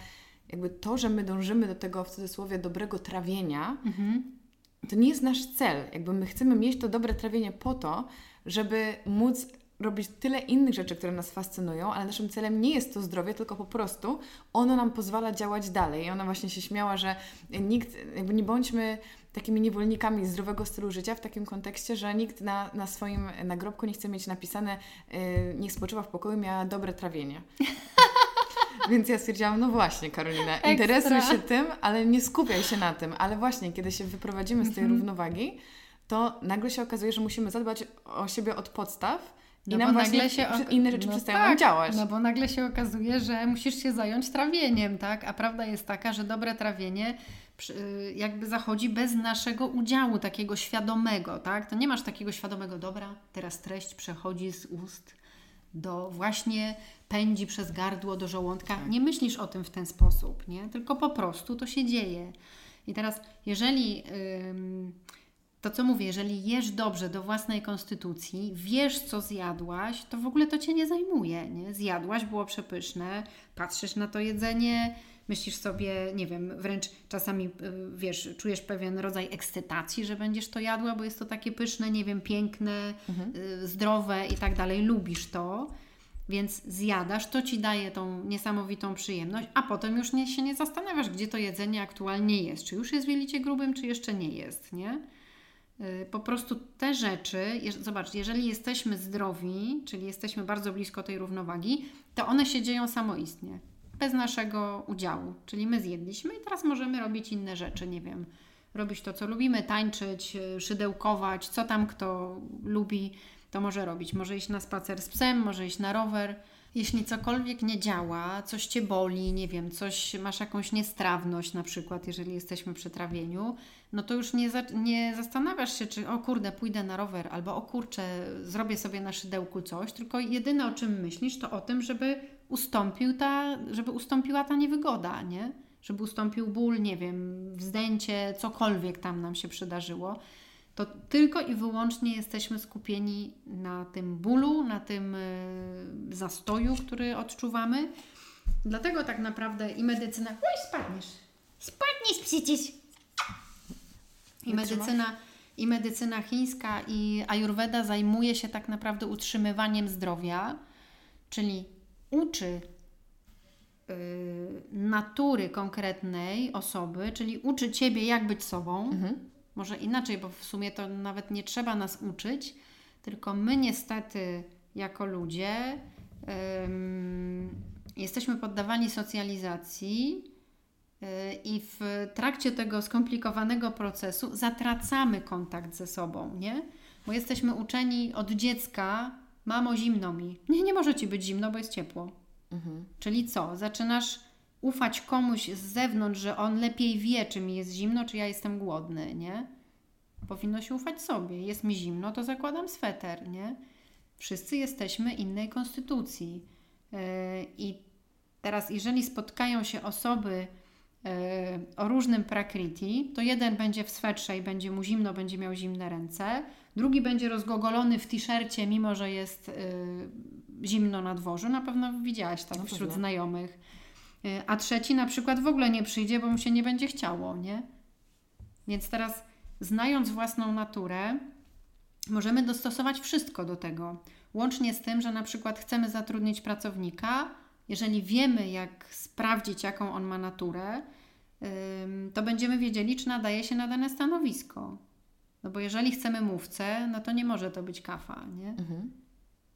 jakby to, że my dążymy do tego w cudzysłowie dobrego trawienia, Mhm. To nie jest nasz cel. Jakby my chcemy mieć to dobre trawienie po to, żeby móc robić tyle innych rzeczy, które nas fascynują, ale naszym celem nie jest to zdrowie, tylko po prostu ono nam pozwala działać dalej. I ona właśnie się śmiała, że nikt, jakby nie bądźmy takimi niewolnikami zdrowego stylu życia w takim kontekście, że nikt na, na swoim nagrobku nie chce mieć napisane yy, niech spoczywa w pokoju, miała dobre trawienie. [LAUGHS] Więc ja stwierdziłam, no właśnie Karolina, Ekstra. interesuj się tym, ale nie skupiaj się na tym. Ale właśnie, kiedy się wyprowadzimy z tej Mhm. równowagi, to nagle się okazuje, że musimy zadbać o siebie od podstaw i No nam bo właśnie nagle się inne rzeczy no przestają tak, nam działać. No bo nagle się okazuje, że musisz się zająć trawieniem, tak? A prawda jest taka, że dobre trawienie jakby zachodzi bez naszego udziału takiego świadomego, tak? To nie masz takiego świadomego, dobra, teraz treść przechodzi z ust do właśnie pędzi przez gardło do żołądka. Tak. Nie myślisz o tym w ten sposób, nie? Tylko po prostu to się dzieje. I teraz, jeżeli to, co mówię, jeżeli jesz dobrze do własnej konstytucji, wiesz, co zjadłaś, to w ogóle to cię nie zajmuje. Nie? Zjadłaś, było przepyszne, patrzysz na to jedzenie, myślisz sobie, nie wiem, wręcz czasami, y, wiesz, czujesz pewien rodzaj ekscytacji, że będziesz to jadła, bo jest to takie pyszne, nie wiem, piękne, mhm. Y, zdrowe i tak dalej, lubisz to. Więc zjadasz, to ci daje tą niesamowitą przyjemność, a potem już nie, się nie zastanawiasz, gdzie to jedzenie aktualnie jest. Czy już jest w jelicie grubym, czy jeszcze nie jest, nie? Y, po prostu te rzeczy, zobacz, jeżeli jesteśmy zdrowi, czyli jesteśmy bardzo blisko tej równowagi, to one się dzieją samoistnie, bez naszego udziału. Czyli my zjedliśmy i teraz możemy robić inne rzeczy, nie wiem, robić to, co lubimy, tańczyć, y, szydełkować, co tam kto lubi, to może robić. Może iść na spacer z psem, może iść na rower. Jeśli cokolwiek nie działa, coś cię boli, nie wiem, coś masz jakąś niestrawność, na przykład, jeżeli jesteśmy przy trawieniu, no to już nie, za, nie zastanawiasz się, czy o kurde, pójdę na rower, albo o kurczę, zrobię sobie na szydełku coś, tylko jedyne o czym myślisz, to o tym, żeby ustąpił ta, żeby ustąpiła ta niewygoda, nie? Żeby ustąpił ból, nie wiem, wzdęcie, cokolwiek tam nam się przydarzyło to tylko i wyłącznie jesteśmy skupieni na tym bólu, na tym e, zastoju, który odczuwamy. Dlatego tak naprawdę i medycyna. Oj, spadniesz! Spadniesz przecież! I medycyna, I medycyna chińska i ayurveda zajmuje się tak naprawdę utrzymywaniem zdrowia, czyli uczy yy, natury konkretnej osoby, czyli uczy ciebie, jak być sobą. Mhm może inaczej, bo w sumie to nawet nie trzeba nas uczyć, tylko my niestety jako ludzie jesteśmy poddawani socjalizacji yy, i w trakcie tego skomplikowanego procesu zatracamy kontakt ze sobą, nie? Bo jesteśmy uczeni od dziecka, mamo zimno mi. Nie, nie może Ci być zimno, bo jest ciepło. Mhm. Czyli co? Zaczynasz ufać komuś z zewnątrz, że on lepiej wie, czy mi jest zimno, czy ja jestem głodny, nie? Powinno się ufać sobie. Jest mi zimno, to zakładam sweter, nie? Wszyscy jesteśmy innej konstytucji. Yy, I teraz, jeżeli spotkają się osoby yy, o różnym prakriti, to jeden będzie w swetrze i będzie mu zimno, będzie miał zimne ręce, drugi będzie rozgogolony w t-shircie, mimo że jest yy, zimno na dworzu. Na pewno widziałaś no, wśród znajomych Y, a trzeci na przykład w ogóle nie przyjdzie, bo mu się nie będzie chciało, nie? Więc teraz, znając własną naturę, możemy dostosować wszystko do tego. Łącznie z tym, że na przykład chcemy zatrudnić pracownika, jeżeli wiemy, jak sprawdzić, jaką on ma naturę, to będziemy wiedzieli, czy nadaje się na dane stanowisko. No bo jeżeli chcemy mówcę, no to nie może to być kafa, nie? Mhm.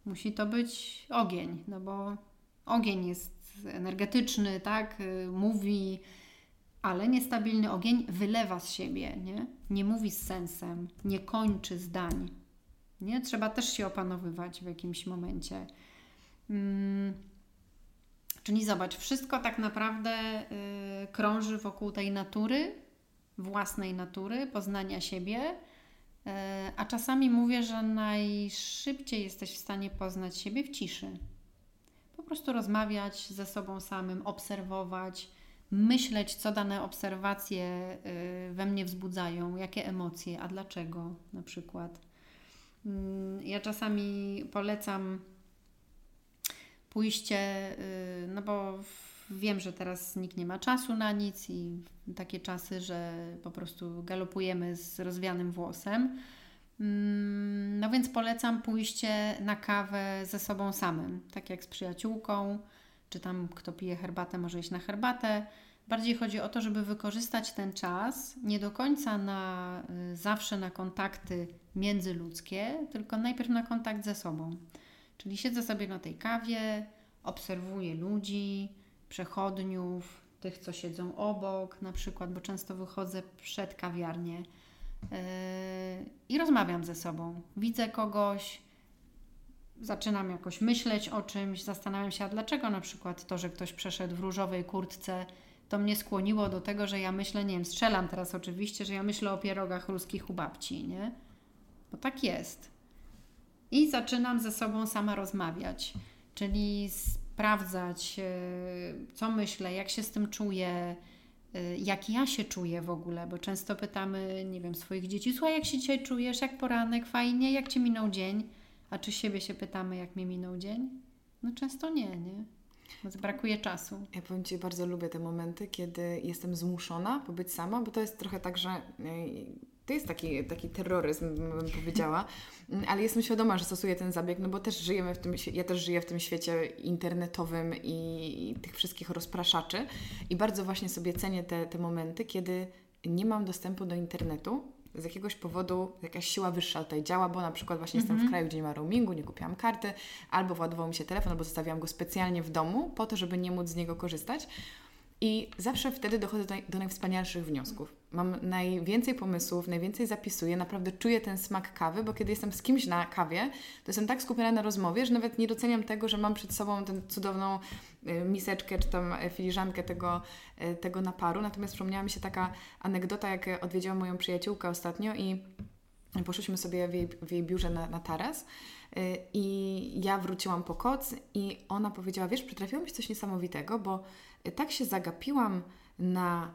Musi to być ogień, no bo ogień jest energetyczny, tak, y, mówi, ale niestabilny ogień wylewa z siebie, nie? Nie mówi z sensem, nie kończy zdań. Nie? Trzeba też się opanowywać w jakimś momencie. Hmm. Czyli zobacz, wszystko tak naprawdę y, krąży wokół tej natury, własnej natury, poznania siebie. Y, a czasami mówię, że najszybciej jesteś w stanie poznać siebie w ciszy prostu rozmawiać ze sobą samym, obserwować, myśleć, co dane obserwacje y, we mnie wzbudzają, jakie emocje, a dlaczego na przykład. Mm, ja czasami polecam pójście, y, no bo wiem, że teraz nikt nie ma czasu na nic i takie czasy, że po prostu galopujemy z rozwianym włosem Mm, no więc polecam pójście na kawę ze sobą samym, tak jak z przyjaciółką, czy tam kto pije herbatę, może iść na herbatę. Bardziej chodzi o to, żeby wykorzystać ten czas nie do końca na y, zawsze na kontakty międzyludzkie, tylko najpierw na kontakt ze sobą. Czyli siedzę sobie na tej kawie, obserwuję ludzi, przechodniów, tych, co siedzą obok, na przykład, bo często wychodzę przed kawiarnię i rozmawiam ze sobą. Widzę kogoś, zaczynam jakoś myśleć o czymś, zastanawiam się, a dlaczego na przykład to, że ktoś przeszedł w różowej kurtce, to mnie skłoniło do tego, że ja myślę, nie wiem, strzelam teraz oczywiście, że ja myślę o pierogach ruskich u babci, nie? Bo tak jest. I zaczynam ze sobą sama rozmawiać, czyli sprawdzać, e, co myślę, jak się z tym czuję, y, jak ja się czuję w ogóle, bo często pytamy, nie wiem, swoich dzieci, słuchaj, jak się dzisiaj czujesz, jak poranek, fajnie, jak Ci minął dzień? A czy siebie się pytamy, jak mi minął dzień? No często nie, nie? Brakuje czasu. Ja powiem Ci, bardzo lubię te momenty, kiedy jestem zmuszona pobyć sama, bo to jest trochę tak, że to jest taki, taki terroryzm, bym powiedziała, ale jestem świadoma, że stosuję ten zabieg, no bo też żyjemy w tym, ja też żyję w tym świecie internetowym i, tych wszystkich rozpraszaczy i bardzo właśnie sobie cenię te, te momenty, kiedy nie mam dostępu do internetu, z jakiegoś powodu jakaś siła wyższa tutaj działa, bo na przykład właśnie mm -hmm. jestem w mhm. kraju, gdzie nie ma roamingu, nie kupiłam karty, albo władował mi się telefon, albo zostawiłam go specjalnie w domu po to, żeby nie móc z niego korzystać. I zawsze wtedy dochodzę do, do najwspanialszych wniosków. Mam najwięcej pomysłów, najwięcej zapisuję, naprawdę czuję ten smak kawy, bo kiedy jestem z kimś na kawie, to jestem tak skupiona na rozmowie, że nawet nie doceniam tego, że mam przed sobą tę cudowną y, miseczkę czy tam y, filiżankę tego, y, tego naparu. Natomiast przypomniała mi się taka anegdota, jak odwiedziłam moją przyjaciółkę ostatnio i poszliśmy sobie w jej, w jej biurze na, na taras i ja wróciłam po koc i ona powiedziała, wiesz, przytrafiło mi się coś niesamowitego, bo tak się zagapiłam na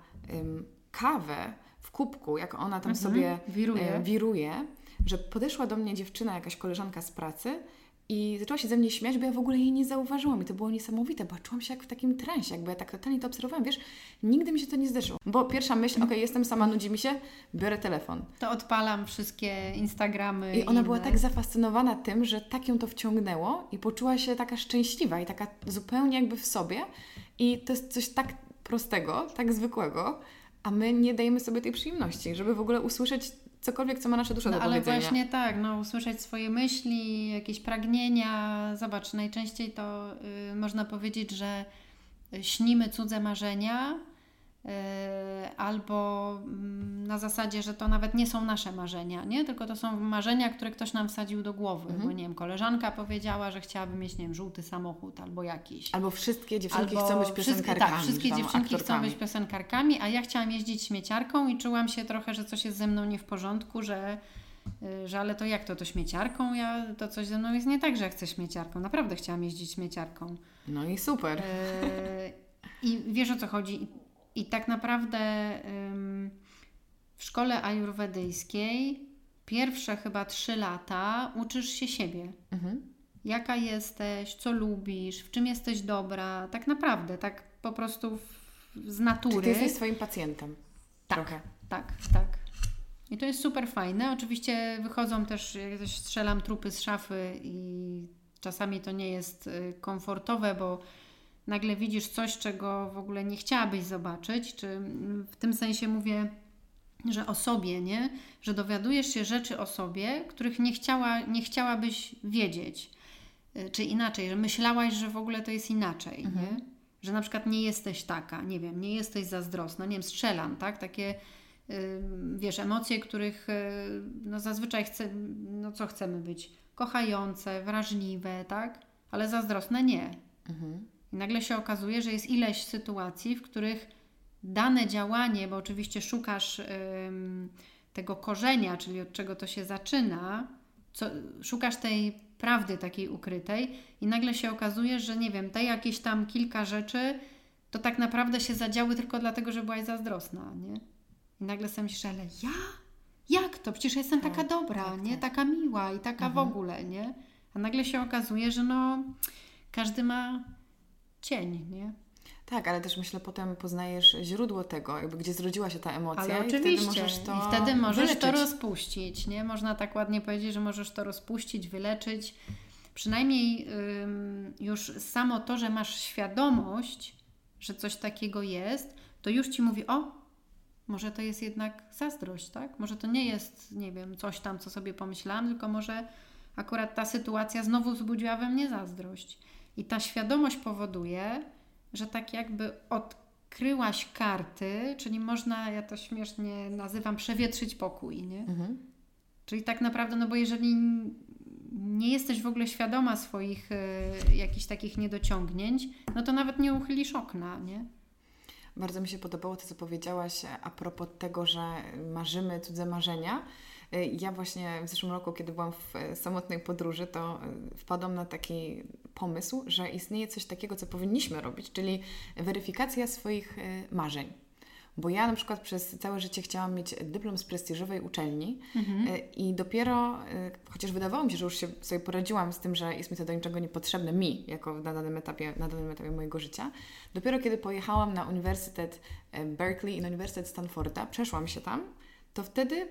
kawę w kubku, jak ona tam mhm, sobie wiruje. E, wiruje, że podeszła do mnie dziewczyna, jakaś koleżanka z pracy i zaczęła się ze mnie śmiać, bo ja w ogóle jej nie zauważyłam i to było niesamowite, bo czułam się jak w takim transie, jakby ja tak totalnie to obserwowałam, wiesz, nigdy mi się to nie zdarzyło. Bo pierwsza myśl, okej, okay, jestem sama, nudzi mi się, biorę telefon. To odpalam wszystkie Instagramy. I ona inne. była tak zafascynowana tym, że tak ją to wciągnęło i poczuła się taka szczęśliwa i taka zupełnie jakby w sobie i to jest coś tak prostego, tak zwykłego, a my nie dajemy sobie tej przyjemności, żeby w ogóle usłyszeć cokolwiek, co ma nasza dusza no, do ale powiedzenia. Ale właśnie tak, no, usłyszeć swoje myśli, jakieś pragnienia. Zobacz, najczęściej to y, można powiedzieć, że śnimy cudze marzenia, Y, albo mm, na zasadzie, że to nawet nie są nasze marzenia, nie? tylko to są marzenia, które ktoś nam wsadził do głowy, mhm. bo nie wiem, koleżanka powiedziała, że chciałaby mieć, nie wiem, żółty samochód albo jakiś. Albo wszystkie dziewczynki albo chcą być piosenkarkami. tak, wszystkie dziewczynki aktorkami. chcą być piosenkarkami, a ja chciałam jeździć śmieciarką i czułam się trochę, że coś jest ze mną nie w porządku, że y, że ale to jak to, to śmieciarką? Ja, to coś ze mną jest nie tak, że ja chcę śmieciarką. Naprawdę chciałam jeździć śmieciarką. No i super. Yy, I wiesz o co chodzi? I tak naprawdę w szkole ajurwedyjskiej pierwsze chyba trzy lata uczysz się siebie. Mhm. Jaka jesteś, co lubisz, w czym jesteś dobra, tak naprawdę, tak po prostu z natury. Czyli ty jesteś swoim pacjentem. Tak, Trochę. tak, tak. I to jest super fajne. Oczywiście wychodzą też, jak też strzelam trupy z szafy i czasami to nie jest y, komfortowe, bo nagle widzisz coś, czego w ogóle nie chciałabyś zobaczyć, czy w tym sensie mówię, że o sobie, nie? Że dowiadujesz się rzeczy o sobie, których nie, chciała, nie chciałabyś wiedzieć. Y, czy inaczej, że myślałaś, że w ogóle to jest inaczej, mhm. nie? Że na przykład nie jesteś taka, nie wiem, nie jesteś zazdrosna, nie wiem, strzelam, tak? Takie, yy, wiesz, emocje, których yy, no zazwyczaj chce, no co chcemy być? Kochające, wrażliwe, tak? Ale zazdrosne nie. Mhm. I nagle się okazuje, że jest ileś sytuacji, w których dane działanie, bo oczywiście szukasz ym, tego korzenia, czyli od czego to się zaczyna, co, szukasz tej prawdy takiej ukrytej i nagle się okazuje, że nie wiem, te jakieś tam kilka rzeczy to tak naprawdę się zadziały tylko dlatego, że byłaś zazdrosna, nie? I nagle sobie myślisz, ale ja? Jak to? Przecież jestem tak, taka dobra, tak, nie? Tak. Taka miła i taka mhm. w ogóle, nie? A nagle się okazuje, że no każdy ma cień, nie? Tak, ale też myślę, potem poznajesz źródło tego, jakby gdzie zrodziła się ta emocja. Ale oczywiście. I wtedy możesz to, I wtedy możesz to rozpuścić, nie? Można tak ładnie powiedzieć, że możesz to rozpuścić, wyleczyć. Przynajmniej ym, już samo to, że masz świadomość, że coś takiego jest, to już Ci mówi, o, może to jest jednak zazdrość, tak? Może to nie jest, nie wiem, coś tam, co sobie pomyślałam, tylko może akurat ta sytuacja znowu wzbudziła we mnie zazdrość. I ta świadomość powoduje, że tak jakby odkryłaś karty, czyli można, ja to śmiesznie nazywam, przewietrzyć pokój, nie? Mhm. Czyli tak naprawdę, no bo jeżeli nie jesteś w ogóle świadoma swoich y, jakichś takich niedociągnięć, no to nawet nie uchylisz okna, nie? Bardzo mi się podobało to, co powiedziałaś a propos tego, że marzymy cudze marzenia. Ja właśnie w zeszłym roku, kiedy byłam w e, samotnej podróży, to e, wpadłam na taki pomysł, że istnieje coś takiego, co powinniśmy robić, czyli weryfikacja swoich e, marzeń. Bo ja na przykład przez całe życie chciałam mieć dyplom z prestiżowej uczelni mhm. i dopiero, chociaż wydawało mi się, że już się sobie poradziłam z tym, że jest mi to do niczego niepotrzebne, mi, jako na danym etapie, na danym etapie mojego życia, dopiero kiedy pojechałam na Uniwersytet Berkeley i na Uniwersytet Stanforda, przeszłam się tam, to wtedy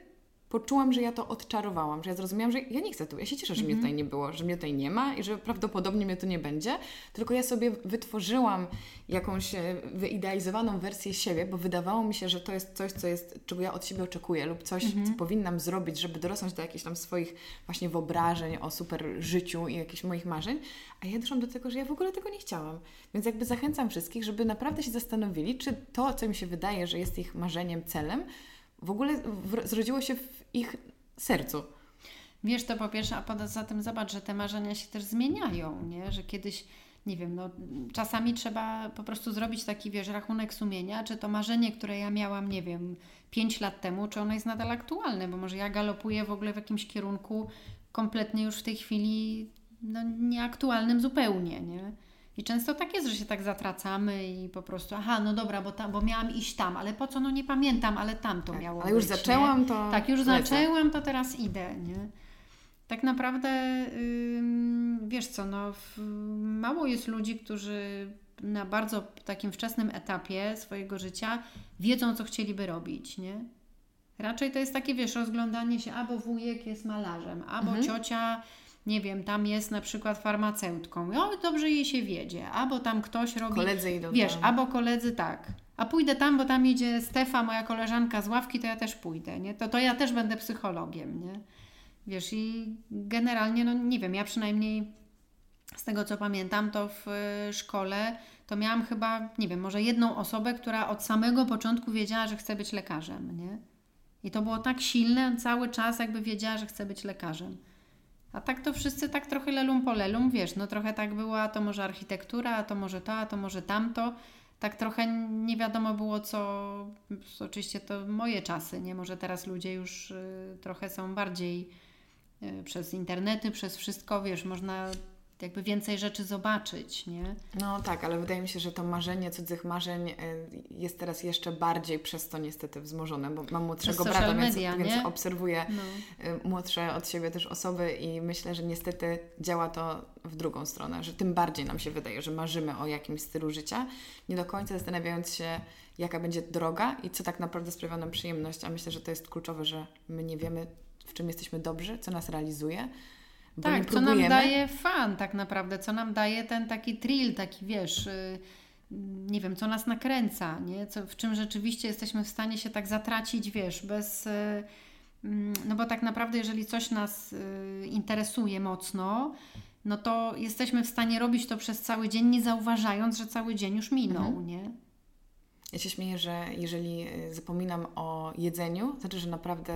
poczułam, że ja to odczarowałam, że ja zrozumiałam, że ja nie chcę tu, ja się cieszę, że mnie mhm. tutaj nie było, że mnie tutaj nie ma i że prawdopodobnie mnie tu nie będzie, tylko ja sobie wytworzyłam jakąś e, wyidealizowaną wersję siebie, bo wydawało mi się, że to jest coś, co jest, czego ja od siebie oczekuję lub coś, mhm. co powinnam zrobić, żeby dorosnąć do jakichś tam swoich właśnie wyobrażeń o super życiu i jakichś moich marzeń, a ja doszłam do tego, że ja w ogóle tego nie chciałam. Więc jakby zachęcam wszystkich, żeby naprawdę się zastanowili, czy to, co mi się wydaje, że jest ich marzeniem, celem, w ogóle zrodziło się w ich sercu. Wiesz, to po pierwsze, a poza tym zobacz, że te marzenia się też zmieniają, nie? Że kiedyś, nie wiem, no czasami trzeba po prostu zrobić taki, wiesz, rachunek sumienia, czy to marzenie, które ja miałam, nie wiem, 5 lat temu, czy ono jest nadal aktualne, bo może ja galopuję w ogóle w jakimś kierunku kompletnie już w tej chwili no, nieaktualnym zupełnie, nie? I często tak jest, że się tak zatracamy i po prostu, aha, no dobra, bo, tam, bo miałam iść tam, ale po co, no nie pamiętam, ale tam to tak, miało Ale już być, zaczęłam, nie? to. Tak, już lecę. zaczęłam, to teraz idę, nie? Tak naprawdę, wiesz co, no, mało jest ludzi, którzy na bardzo takim wczesnym etapie swojego życia wiedzą, co chcieliby robić, nie? Raczej to jest takie, wiesz, rozglądanie się, albo wujek jest malarzem, albo mhm. ciocia nie wiem, tam jest na przykład farmaceutką, o, dobrze jej się wiedzie, albo tam ktoś robi... Koledzy idą Wiesz, tam. albo koledzy tak. A pójdę tam, bo tam idzie Stefa, moja koleżanka z ławki, to ja też pójdę, nie? To, to ja też będę psychologiem, nie? Wiesz, i generalnie, no nie wiem, ja przynajmniej z tego co pamiętam, to w y, szkole to miałam chyba, nie wiem, może jedną osobę, która od samego początku wiedziała, że chce być lekarzem, nie? I to było tak silne, cały czas jakby wiedziała, że chce być lekarzem. A tak to wszyscy tak trochę lelum po lelum, wiesz, no trochę tak było, a to może architektura, a to może to, a to może tamto. Tak trochę nie wiadomo było, co. Oczywiście to moje czasy, nie? Może teraz ludzie już y, trochę są bardziej y, przez internety, przez wszystko, wiesz, można jakby więcej rzeczy zobaczyć, nie? No tak, ale wydaje mi się, że to marzenie cudzych marzeń y, jest teraz jeszcze bardziej przez to niestety wzmożone, bo mam młodszego brata, media, więc, więc obserwuję no. Y, młodsze od siebie też osoby i myślę, że niestety działa to w drugą stronę, że tym bardziej nam się wydaje, że marzymy o jakimś stylu życia, nie do końca zastanawiając się, jaka będzie droga i co tak naprawdę sprawia nam przyjemność, a myślę, że to jest kluczowe, że my nie wiemy, w czym jesteśmy dobrzy, co nas realizuje, bo tak, co nam daje fan tak naprawdę, co nam daje ten taki thrill, taki wiesz, yy, nie wiem, co nas nakręca, nie? Co, w czym rzeczywiście jesteśmy w stanie się tak zatracić, wiesz, bez... Yy, no bo tak naprawdę, jeżeli coś nas yy, interesuje mocno, no to jesteśmy w stanie robić to przez cały dzień, nie zauważając, że cały dzień już minął, mhm. nie? Ja się śmieję, że jeżeli y, zapominam o jedzeniu, to znaczy, że naprawdę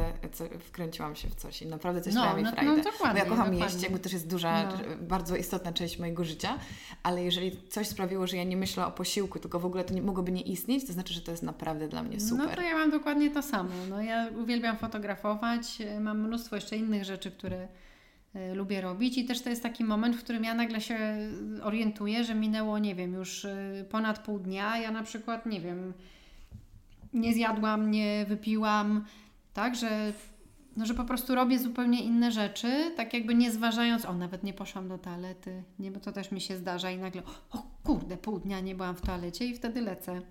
wkręciłam się w coś i naprawdę coś no, sprawia mi no, frajdę. No, dokładnie, Bo ja kocham dokładnie. jeść, jakby też jest duża, no. bardzo istotna część mojego życia, ale jeżeli coś sprawiło, że ja nie myślę o posiłku, tylko w ogóle to nie, mogłoby nie istnieć, to znaczy, że to jest naprawdę dla mnie super. No to ja mam dokładnie to samo. No, ja uwielbiam fotografować, mam mnóstwo jeszcze innych rzeczy, które lubię robić i też to jest taki moment, w którym ja nagle się orientuję, że minęło, nie wiem, już y, ponad pół dnia, ja na przykład, nie wiem, nie zjadłam, nie wypiłam, tak, że, no, że po prostu robię zupełnie inne rzeczy, tak jakby nie zważając, o, nawet nie poszłam do toalety, nie, bo to też mi się zdarza i nagle, o kurde, pół dnia nie byłam w toalecie i wtedy lecę.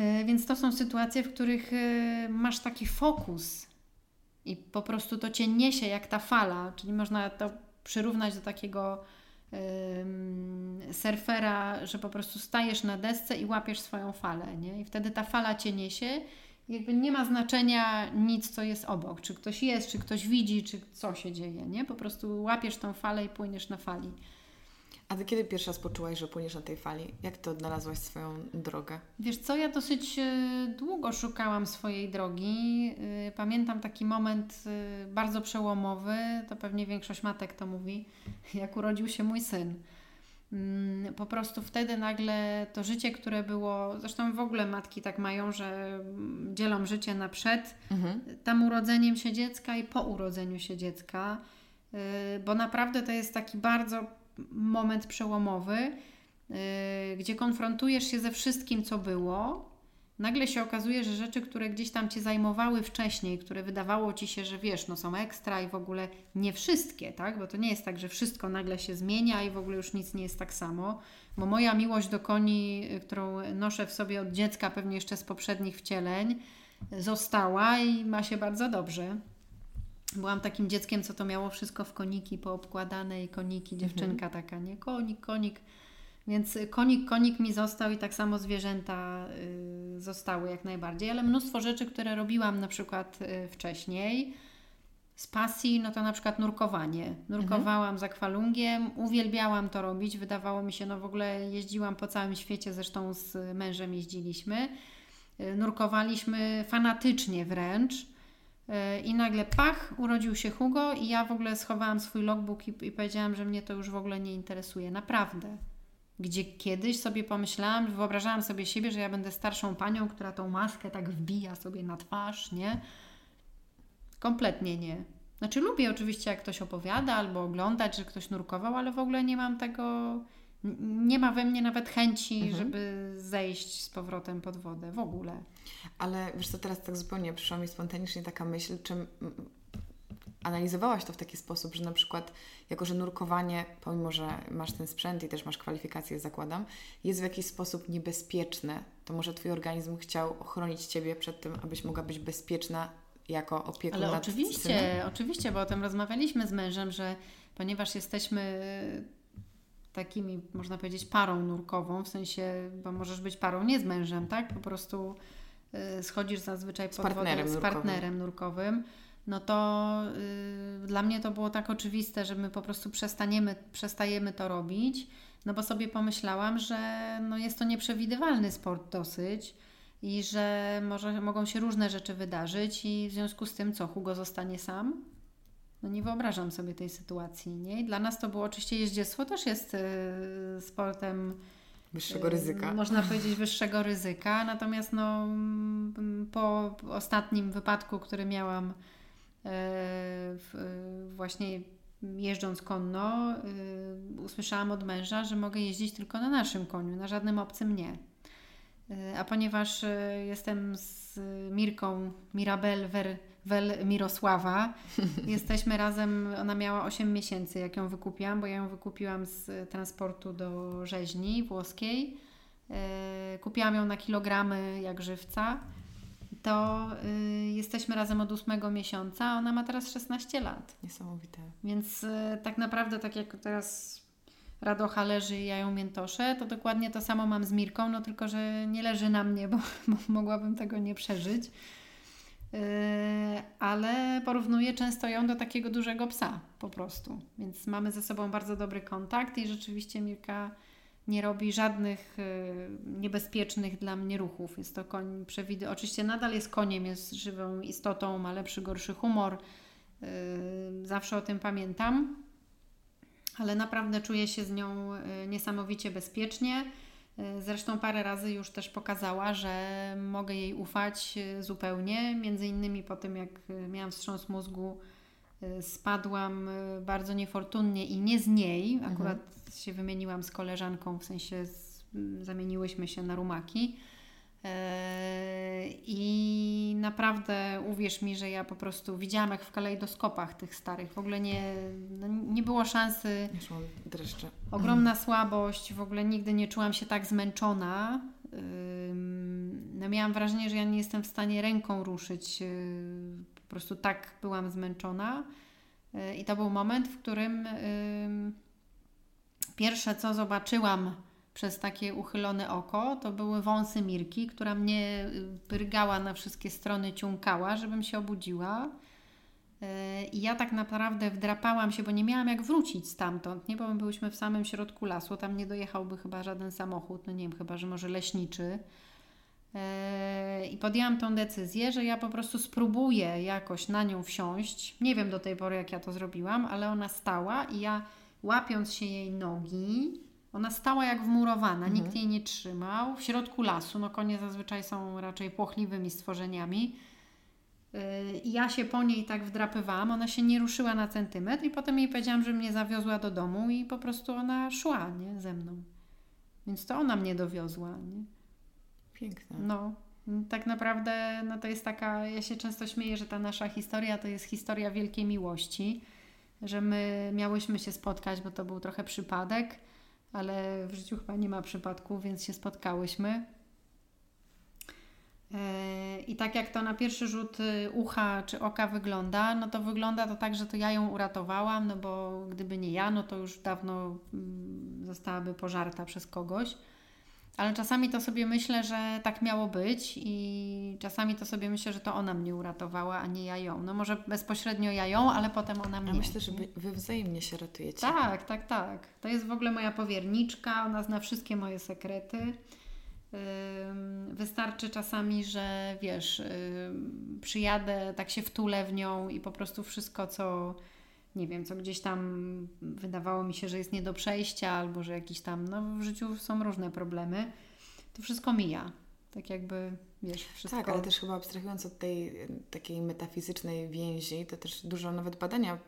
Y, więc to są sytuacje, w których masz taki fokus i po prostu to cię niesie jak ta fala, czyli można to przyrównać do takiego surfera, że po prostu stajesz na desce i łapiesz swoją falę, nie? I wtedy ta fala cię niesie. Jakby nie ma znaczenia nic, co jest obok. Czy ktoś jest, czy ktoś widzi, czy co się dzieje, nie? Po prostu łapiesz tą falę i płyniesz na fali. A ty kiedy pierwszy raz poczułaś, że płyniesz na tej fali? Jak to odnalazłaś swoją drogę? Wiesz co, ja dosyć e, długo szukałam swojej drogi. E, pamiętam taki moment e, bardzo przełomowy, to pewnie większość matek to mówi, [LAUGHS] jak urodził się mój syn. Mm, po prostu wtedy nagle to życie, które było, zresztą w ogóle matki tak mają, że dzielą życie na przed mhm. tam urodzeniem się dziecka i po urodzeniu się dziecka, bo naprawdę to jest taki bardzo moment przełomowy, yy, gdzie konfrontujesz się ze wszystkim, co było. nagle się okazuje, że rzeczy, które gdzieś tam Cię zajmowały wcześniej, które wydawało Ci się, że wiesz, no są ekstra i w ogóle nie wszystkie, tak? Bo to nie jest tak, że wszystko nagle się zmienia i w ogóle już nic nie jest tak samo. Bo moja miłość do koni, y, którą noszę w sobie od dziecka, pewnie jeszcze z poprzednich wcieleń, została i ma się bardzo dobrze. Byłam takim dzieckiem, co to miało wszystko w koniki poobkładane i koniki, dziewczynka mhm. taka, nie? Konik, konik. Więc konik, konik mi został i tak samo zwierzęta y, zostały jak najbardziej, ale mnóstwo rzeczy, które robiłam na przykład y, wcześniej. Z pasji, no to na przykład nurkowanie. Nurkowałam mhm. za kwalungiem, uwielbiałam to robić. Wydawało mi się, no w ogóle jeździłam po całym świecie, zresztą z mężem jeździliśmy. Y, nurkowaliśmy fanatycznie wręcz. Y, I nagle pach, urodził się Hugo i ja w ogóle schowałam swój logbook i, i powiedziałam, że mnie to już w ogóle nie interesuje. Naprawdę gdzie kiedyś sobie pomyślałam, wyobrażałam sobie siebie, że ja będę starszą panią, która tą maskę tak wbija sobie na twarz, nie? Kompletnie nie. Znaczy lubię oczywiście, jak ktoś opowiada albo oglądać, że ktoś nurkował, ale w ogóle nie mam tego, nie ma we mnie nawet chęci, mhm. żeby zejść z powrotem pod wodę, w ogóle. Ale wiesz co, teraz tak zupełnie przyszła mi spontanicznie taka myśl, czym analizowałaś to w taki sposób, że na przykład, jako że nurkowanie, pomimo że masz ten sprzęt i też masz kwalifikacje, zakładam, jest w jakiś sposób niebezpieczne, to może Twój organizm chciał ochronić Ciebie przed tym, abyś mogła być bezpieczna jako opiekun Ale oczywiście, synem? oczywiście, bo o tym rozmawialiśmy z mężem, że ponieważ jesteśmy takimi, można powiedzieć, parą nurkową, w sensie, bo możesz być parą nie z mężem, tak? Po prostu y, schodzisz zazwyczaj pod z partnerem wodę z partnerem nurkowym no to y, dla mnie to było tak oczywiste, że my po prostu przestaniemy, przestajemy to robić, no bo sobie pomyślałam, że no jest to nieprzewidywalny sport dosyć i że może, mogą się różne rzeczy wydarzyć i w związku z tym co, Hugo zostanie sam? No nie wyobrażam sobie tej sytuacji, nie? I dla nas to było oczywiście jeździectwo też jest y, sportem wyższego ryzyka. Można [LAUGHS] powiedzieć wyższego ryzyka, natomiast no, po ostatnim wypadku, który miałam E, właśnie jeżdżąc konno, e, usłyszałam od męża, że mogę jeździć tylko na naszym koniu, na żadnym obcym nie. A ponieważ jestem z Mirką Mirabel Ver, Wel Mirosława, [LAUGHS] jesteśmy razem, ona miała 8 miesięcy, jak ją wykupiłam, bo ja ją wykupiłam z transportu do rzeźni włoskiej. Kupiłam ją na kilogramy jak żywca to y, jesteśmy razem od ósmego miesiąca, a ona ma teraz 16 lat. Niesamowite. Więc y, tak naprawdę, tak jak teraz Radocha leży i ja ją miętoszę, to dokładnie to samo mam z Mirką, no tylko, że nie leży na mnie, bo, bo mogłabym tego nie przeżyć. Yy, ale porównuję często ją do takiego dużego psa po prostu. Więc mamy ze sobą bardzo dobry kontakt i rzeczywiście Mirka nie robi żadnych y, niebezpiecznych dla mnie ruchów. Jest to koń przewidy. Oczywiście nadal jest koniem, jest żywą istotą, ma lepszy, gorszy humor. Y, zawsze o tym pamiętam, ale naprawdę czuję się z nią niesamowicie bezpiecznie. Zresztą parę razy już też pokazała, że mogę jej ufać zupełnie. Między innymi po tym, jak miałam wstrząs mózgu, spadłam bardzo niefortunnie i nie z niej. Akurat mhm się wymieniłam z koleżanką, w sensie z, zamieniłyśmy się na rumaki. E, I naprawdę uwierz mi, że ja po prostu widziałam jak w kalejdoskopach tych starych. W ogóle nie, no nie było szansy. dreszcze. Ogromna słabość, w ogóle nigdy nie czułam się tak zmęczona. No miałam wrażenie, że ja nie jestem w stanie ręką ruszyć. Y, po prostu tak byłam zmęczona. I to był moment, w którym Pierwsze, co zobaczyłam przez takie uchylone oko, to były wąsy Mirki, która mnie pyrgała y, na wszystkie strony, ciąkała, żebym się obudziła. Y, I ja tak naprawdę wdrapałam się, bo nie miałam jak wrócić stamtąd, nie? Bo my byliśmy w samym środku lasu, tam nie dojechałby chyba żaden samochód, no nie wiem, chyba, że może leśniczy. Y, I podjęłam tą decyzję, że ja po prostu spróbuję jakoś na nią wsiąść. Nie wiem do tej pory, jak ja to zrobiłam, ale ona stała i ja łapiąc się jej nogi, ona stała jak wmurowana, mhm. nikt jej nie trzymał. W środku lasu, no konie zazwyczaj są raczej płochliwymi stworzeniami. I ja się po niej tak wdrapywałam, ona się nie ruszyła na centymetr i potem jej powiedziałam, że mnie zawiozła do domu i po prostu ona szła nie, ze mną. Więc to ona mnie dowiozła. Nie? Piękne. No. Tak naprawdę no to jest taka, ja się często śmieję, że ta nasza historia to jest historia wielkiej miłości, że my miałyśmy się spotkać, bo to był trochę przypadek, ale w życiu chyba nie ma przypadku, więc się spotkałyśmy. E, I tak jak to na pierwszy rzut y, ucha czy oka wygląda, no to wygląda to tak, że to ja ją uratowałam, no bo gdyby nie ja, no to już dawno mm, zostałaby pożarta przez kogoś. Ale czasami to sobie myślę, że tak miało być i czasami to sobie myślę, że to ona mnie uratowała, a nie ja ją. No może bezpośrednio ja ją, ale potem ona mnie. Ja myślę, że wy wzajemnie się ratujecie. Tak, tak, tak. To jest w ogóle moja powierniczka, ona zna wszystkie moje sekrety. Wystarczy czasami, że wiesz, przyjadę, tak się wtulę w nią i po prostu wszystko, co nie wiem, co gdzieś tam wydawało mi się, że jest nie do przejścia, albo że jakiś tam, no w życiu są różne problemy, to wszystko mija. Tak jakby, wiesz, wszystko... Tak, ale też chyba abstrahując od tej takiej metafizycznej więzi, to też dużo nawet badania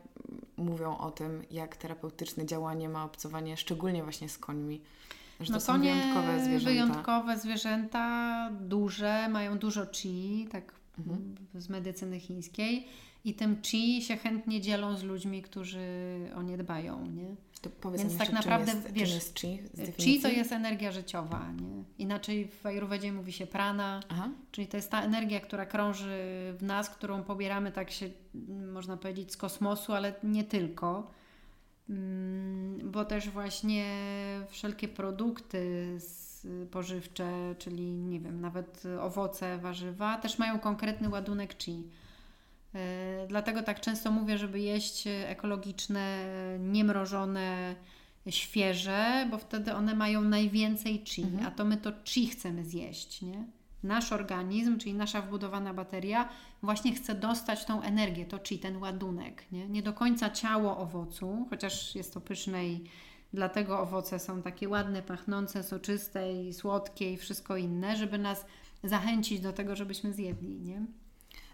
mówią o tym, jak terapeutyczne działanie ma obcowanie, szczególnie właśnie z końmi. Że no to są wyjątkowe zwierzęta. Wyjątkowe zwierzęta, duże, mają dużo chi, tak mhm. z medycyny chińskiej. I tym chi się chętnie dzielą z ludźmi, którzy o nie dbają, nie? To powiedz Więc tak naprawdę, jest, wiesz, jest chi? Chi to jest energia życiowa, nie? Inaczej w Ayurvedzie mówi się prana, Aha. czyli to jest ta energia, która krąży w nas, którą pobieramy tak się, można powiedzieć, z kosmosu, ale nie tylko. Mm, bo też właśnie wszelkie produkty pożywcze, czyli nie wiem, nawet owoce, warzywa, też mają konkretny ładunek chi. E, dlatego tak często mówię, żeby jeść ekologiczne, niemrożone, świeże, bo wtedy one mają najwięcej chi, mhm. a to my to chi chcemy zjeść, nie? Nasz organizm, czyli nasza wbudowana bateria, właśnie chce dostać tą energię, to chi, ten ładunek, nie? Nie do końca ciało owocu, chociaż jest to pyszne i dlatego owoce są takie ładne, pachnące, soczyste i słodkie i wszystko inne, żeby nas zachęcić do tego, żebyśmy zjedli, nie?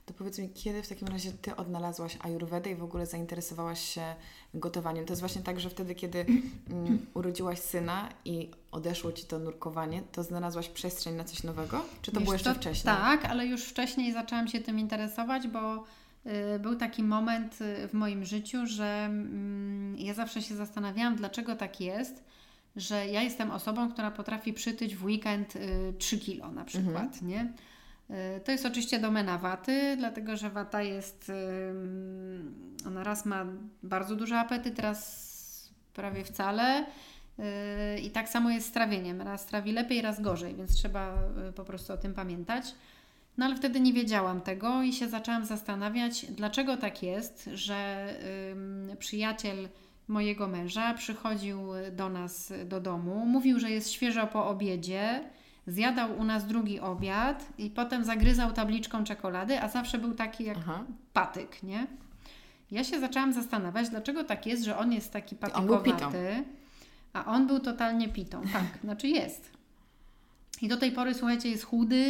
To powiedz mi, kiedy w takim razie Ty odnalazłaś ajurwedę i w ogóle zainteresowałaś się gotowaniem? To jest właśnie tak, że wtedy, kiedy mm, urodziłaś syna i odeszło Ci to nurkowanie, to znalazłaś przestrzeń na coś nowego? Czy to Wiesz, było jeszcze to, wcześniej? Tak, ale już wcześniej zaczęłam się tym interesować, bo y, był taki moment y, w moim życiu, że mm, ja zawsze się zastanawiałam, dlaczego tak jest, że ja jestem osobą, która potrafi przytyć w weekend y, 3 kilo na przykład, mhm. nie? E, to jest oczywiście domena waty, dlatego że wata jest, ona raz ma bardzo duży apetyt, raz prawie wcale. E, I tak samo jest z trawieniem. Raz trawi lepiej, raz gorzej, więc trzeba e, po prostu o tym pamiętać. No ale wtedy nie wiedziałam tego i się zaczęłam zastanawiać, dlaczego tak jest, że przyjaciel mojego męża przychodził do nas do domu, mówił, że jest świeżo po obiedzie zjadał u nas drugi obiad i potem zagryzał tabliczką czekolady, a zawsze był taki jak Aha. patyk, nie? Ja się zaczęłam zastanawiać, dlaczego tak jest, że on jest taki patykowaty, a on był totalnie pitą. Tak, [LAUGHS] znaczy jest. I do tej pory, słuchajcie, jest chudy,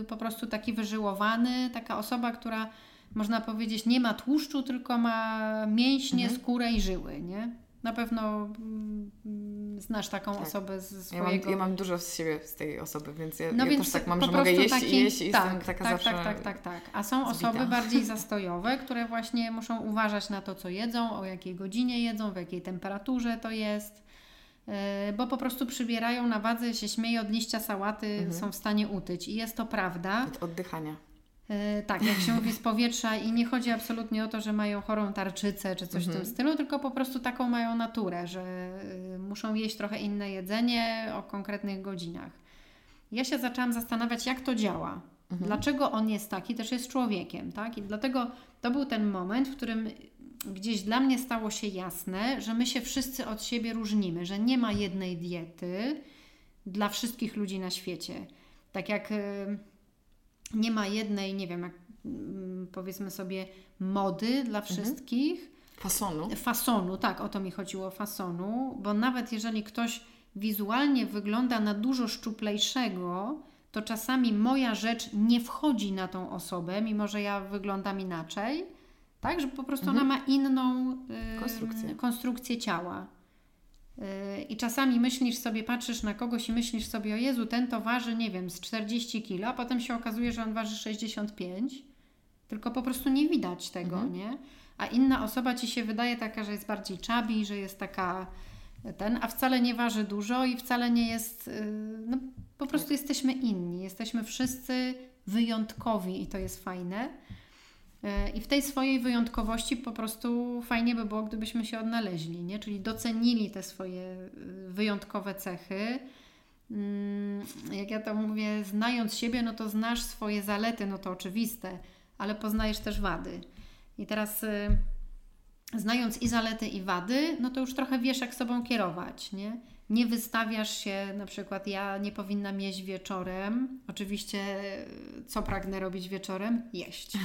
y, po prostu taki wyżyłowany, taka osoba, która można powiedzieć nie ma tłuszczu, tylko ma mięśnie, mhm. skórę i żyły, nie? Na pewno mm, znasz taką tak. osobę ze swojego... Ja mam, ja mam, dużo z siebie z tej osoby, więc ja, no ja więc też tak mam, że mogę jeść taki... i jeść i tak, jestem taka tak, zawsze Tak, tak, tak, tak. A są zbita. osoby [LAUGHS] bardziej zastojowe, które właśnie muszą uważać na to, co jedzą, o jakiej godzinie jedzą, w jakiej temperaturze to jest, e, bo po prostu przybierają na wadze, się śmieje od liścia sałaty, mhm. są w stanie utyć. I jest to prawda. Od oddychania. E, tak, jak się mówi z powietrza i nie chodzi absolutnie o to, że mają chorą tarczycę czy coś mhm. w tym mhm. stylu, tylko po prostu taką mają naturę, że e, muszą jeść trochę inne jedzenie o konkretnych godzinach. Ja się zaczęłam zastanawiać, jak to działa. Mhm. Dlaczego on jest taki, też jest człowiekiem, tak? I dlatego to był ten moment, w którym gdzieś dla mnie stało się jasne, że my się wszyscy od siebie różnimy, że nie ma jednej diety dla wszystkich ludzi na świecie. Tak jak e, nie ma jednej, nie wiem, jak, mm, powiedzmy sobie, mody dla mhm. wszystkich. Mhm. Fasonu. Fasonu, tak, o to mi chodziło, fasonu, bo nawet jeżeli ktoś wizualnie wygląda na dużo szczuplejszego, to czasami moja rzecz nie wchodzi na tą osobę, mimo że ja wyglądam inaczej, tak, że po prostu mhm. ona ma inną konstrukcję. konstrukcję ciała. I czasami myślisz sobie, patrzysz na kogoś i myślisz sobie, o Jezu, ten to waży, nie wiem, z 40 kg, a potem się okazuje, że on waży 65, tylko po prostu nie widać tego, mhm. nie? A inna osoba ci się wydaje taka, że jest bardziej czabi, że jest taka ten, a wcale nie waży dużo i wcale nie jest, y, no po prostu jesteśmy inni, jesteśmy wszyscy wyjątkowi i to jest fajne. Y, I w tej swojej wyjątkowości po prostu fajnie by było, gdybyśmy się odnaleźli, nie? czyli docenili te swoje y, wyjątkowe cechy. Mm, jak ja to mówię, znając siebie, no to znasz swoje zalety, no to oczywiste, ale poznajesz też wady. I teraz znając i zalety, i wady, no to już trochę wiesz, jak sobą kierować, nie? Nie wystawiasz się, na przykład ja nie powinnam jeść wieczorem. Oczywiście, co pragnę robić wieczorem? Jeść. [LAUGHS]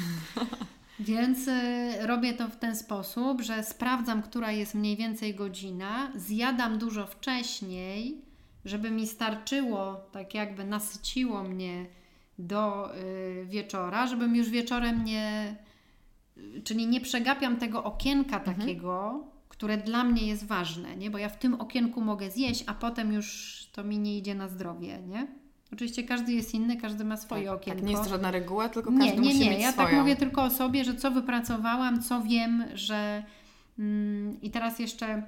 Więc y, robię to w ten sposób, że sprawdzam, która jest mniej więcej godzina, zjadam dużo wcześniej, żeby mi starczyło, tak jakby nasyciło mnie do y, wieczora, żebym już wieczorem nie, czyli nie przegapiam tego okienka mhm. takiego, które dla mnie jest ważne, nie? bo ja w tym okienku mogę zjeść, a potem już to mi nie idzie na zdrowie. Nie? Oczywiście każdy jest inny, każdy ma swoje tak, okienko. Tak, nie jest to żadna reguła, tylko każdy nie, nie, musi nie. mieć Ja swoją. tak mówię tylko o sobie, że co wypracowałam, co wiem, że mm, i teraz jeszcze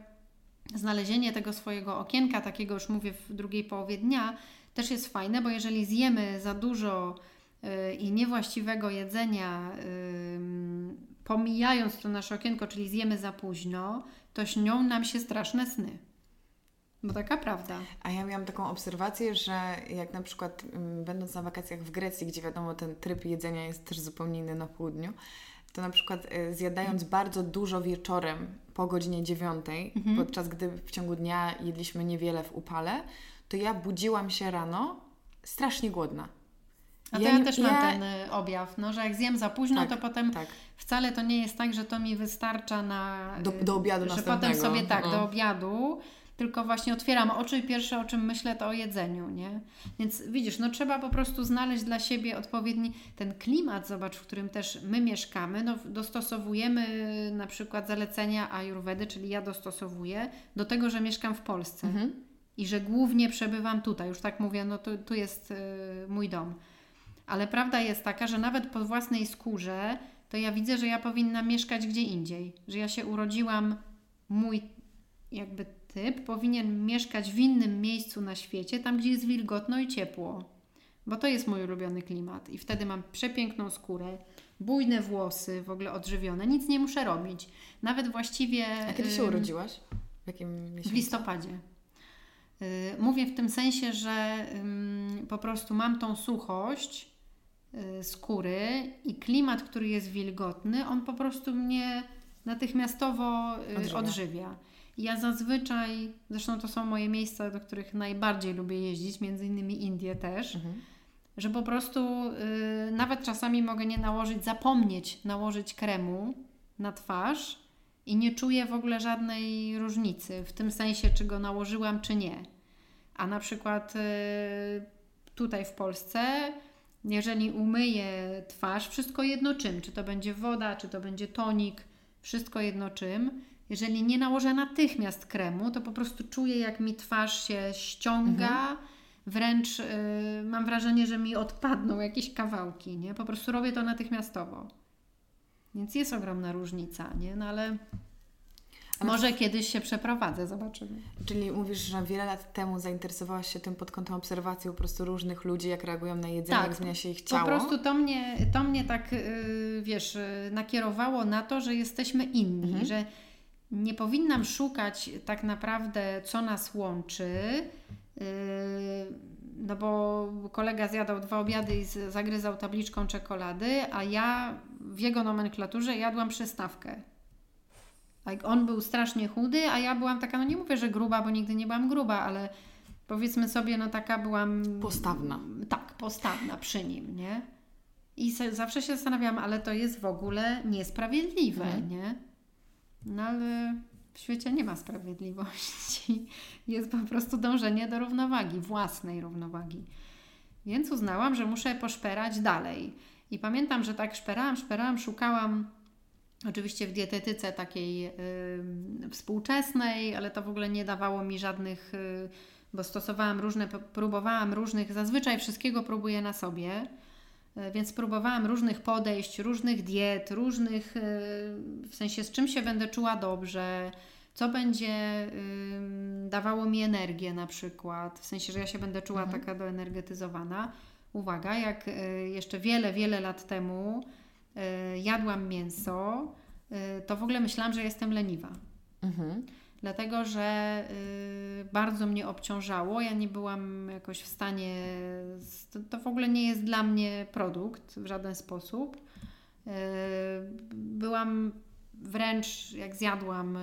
znalezienie tego swojego okienka, takiego już mówię w drugiej połowie dnia, też jest fajne, bo jeżeli zjemy za dużo yy, i niewłaściwego jedzenia, yy, pomijając to nasze okienko, czyli zjemy za późno, to śnią nam się straszne sny. Bo taka prawda. A ja miałam taką obserwację, że jak na przykład mm, będąc na wakacjach w Grecji, gdzie wiadomo ten tryb jedzenia jest też zupełnie inny na południu, to na przykład y, zjadając bardzo dużo wieczorem po godzinie dziewiątej, mhm. podczas gdy w ciągu dnia jedliśmy niewiele w upale, to ja budziłam się rano strasznie głodna. A to ja, ja też mam ten y, objaw, no, że jak zjem za późno, tak, to potem tak. wcale to nie jest tak, że to mi wystarcza na... Do, do obiadu Że potem sobie tak, no. do obiadu, tylko właśnie otwieram oczy i pierwsze o czym myślę to o jedzeniu, nie? Więc widzisz, no trzeba po prostu znaleźć dla siebie odpowiedni ten klimat, zobacz, w którym też my mieszkamy, no dostosowujemy na przykład zalecenia Ayurvedy, czyli ja dostosowuję do tego, że mieszkam w Polsce mhm. i że głównie przebywam tutaj, już tak mówię, no tu, tu jest y, mój dom. Ale prawda jest taka, że nawet po własnej skórze, to ja widzę, że ja powinnam mieszkać gdzie indziej. Że ja się urodziłam, mój jakby typ powinien mieszkać w innym miejscu na świecie, tam gdzie jest wilgotno i ciepło. Bo to jest mój ulubiony klimat. I wtedy mam przepiękną skórę, bujne włosy, w ogóle odżywione. Nic nie muszę robić. Nawet właściwie. A kiedy się urodziłaś? W jakim miesiącu? W listopadzie. Y, mówię w tym sensie, że po prostu mam tą suchość skóry i klimat, który jest wilgotny, on po prostu mnie natychmiastowo y, odżywia. odżywia. Ja zazwyczaj, zresztą to są moje miejsca, do których najbardziej lubię jeździć, między innymi Indie też, mhm. że po prostu y, nawet czasami mogę nie nałożyć, zapomnieć nałożyć kremu na twarz i nie czuję w ogóle żadnej różnicy w tym sensie, czy go nałożyłam, czy nie. A na przykład y, tutaj w Polsce jeżeli umyję twarz, wszystko jedno czym, czy to będzie woda, czy to będzie tonik, wszystko jedno czym. Jeżeli nie nałożę natychmiast kremu, to po prostu czuję, jak mi twarz się ściąga, mhm. wręcz y, mam wrażenie, że mi odpadną jakieś kawałki, nie? Po prostu robię to natychmiastowo. Więc jest ogromna różnica, nie? No ale może kiedyś się przeprowadzę, zobaczymy. Czyli mówisz, że wiele lat temu zainteresowałaś się tym pod kątem obserwacji po prostu różnych ludzi, jak reagują na jedzenie, tak, jak zmienia się ich ciało. Po prostu to mnie, to mnie tak, yy, wiesz, yy, nakierowało na to, że jesteśmy inni, mhm. że nie powinnam szukać tak naprawdę, co nas łączy, yy, no bo kolega zjadał dwa obiady i zagryzał tabliczką czekolady, a ja w jego nomenklaturze jadłam przystawkę. Tak, on był strasznie chudy, a ja byłam taka, no nie mówię, że gruba, bo nigdy nie byłam gruba, ale powiedzmy sobie, no taka byłam. Postawna. Tak, postawna przy nim, nie? I zawsze się zastanawiałam, ale to jest w ogóle niesprawiedliwe, mhm. nie? No ale w świecie nie ma sprawiedliwości. [LAUGHS] Jest po prostu dążenie do równowagi, własnej równowagi. Więc uznałam, że muszę poszperać dalej. I pamiętam, że tak szperałam, szperałam, szukałam Oczywiście w dietetyce takiej y, współczesnej, ale to w ogóle nie dawało mi żadnych, y, bo stosowałam różne, próbowałam różnych, zazwyczaj wszystkiego próbuję na sobie, y, więc próbowałam różnych podejść, różnych diet, różnych, w sensie z czym się będę czuła dobrze, co będzie dawało mi energię na przykład, w sensie, że ja się będę czuła mhm. taka doenergetyzowana. Uwaga, jak jeszcze wiele, wiele lat temu jadłam mięso, y, to w ogóle myślałam, że jestem leniwa. Mhm. Dlatego, że y, bardzo mnie obciążało. Ja nie byłam jakoś w stanie. To, to w ogóle nie jest dla mnie produkt w żaden sposób. Byłam wręcz, jak zjadłam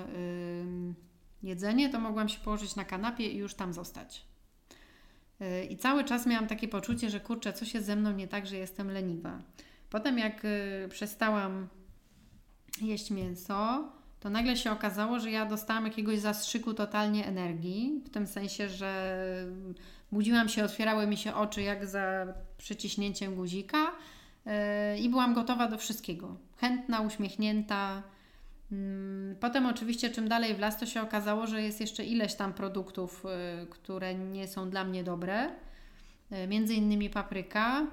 jedzenie, to mogłam się położyć na kanapie i już tam zostać. I cały czas miałam takie poczucie, że kurczę, coś jest ze mną nie tak, że jestem leniwa. Potem jak y, przestałam jeść mięso, to nagle się okazało, że ja dostałam jakiegoś zastrzyku totalnie energii, w tym sensie, że budziłam się, otwierały mi się oczy jak za przyciśnięciem guzika yy, i byłam gotowa do wszystkiego. Chętna, uśmiechnięta. Mm, potem oczywiście czym dalej w las, to się okazało, że jest jeszcze ileś tam produktów, które nie są dla mnie dobre między innymi papryka e,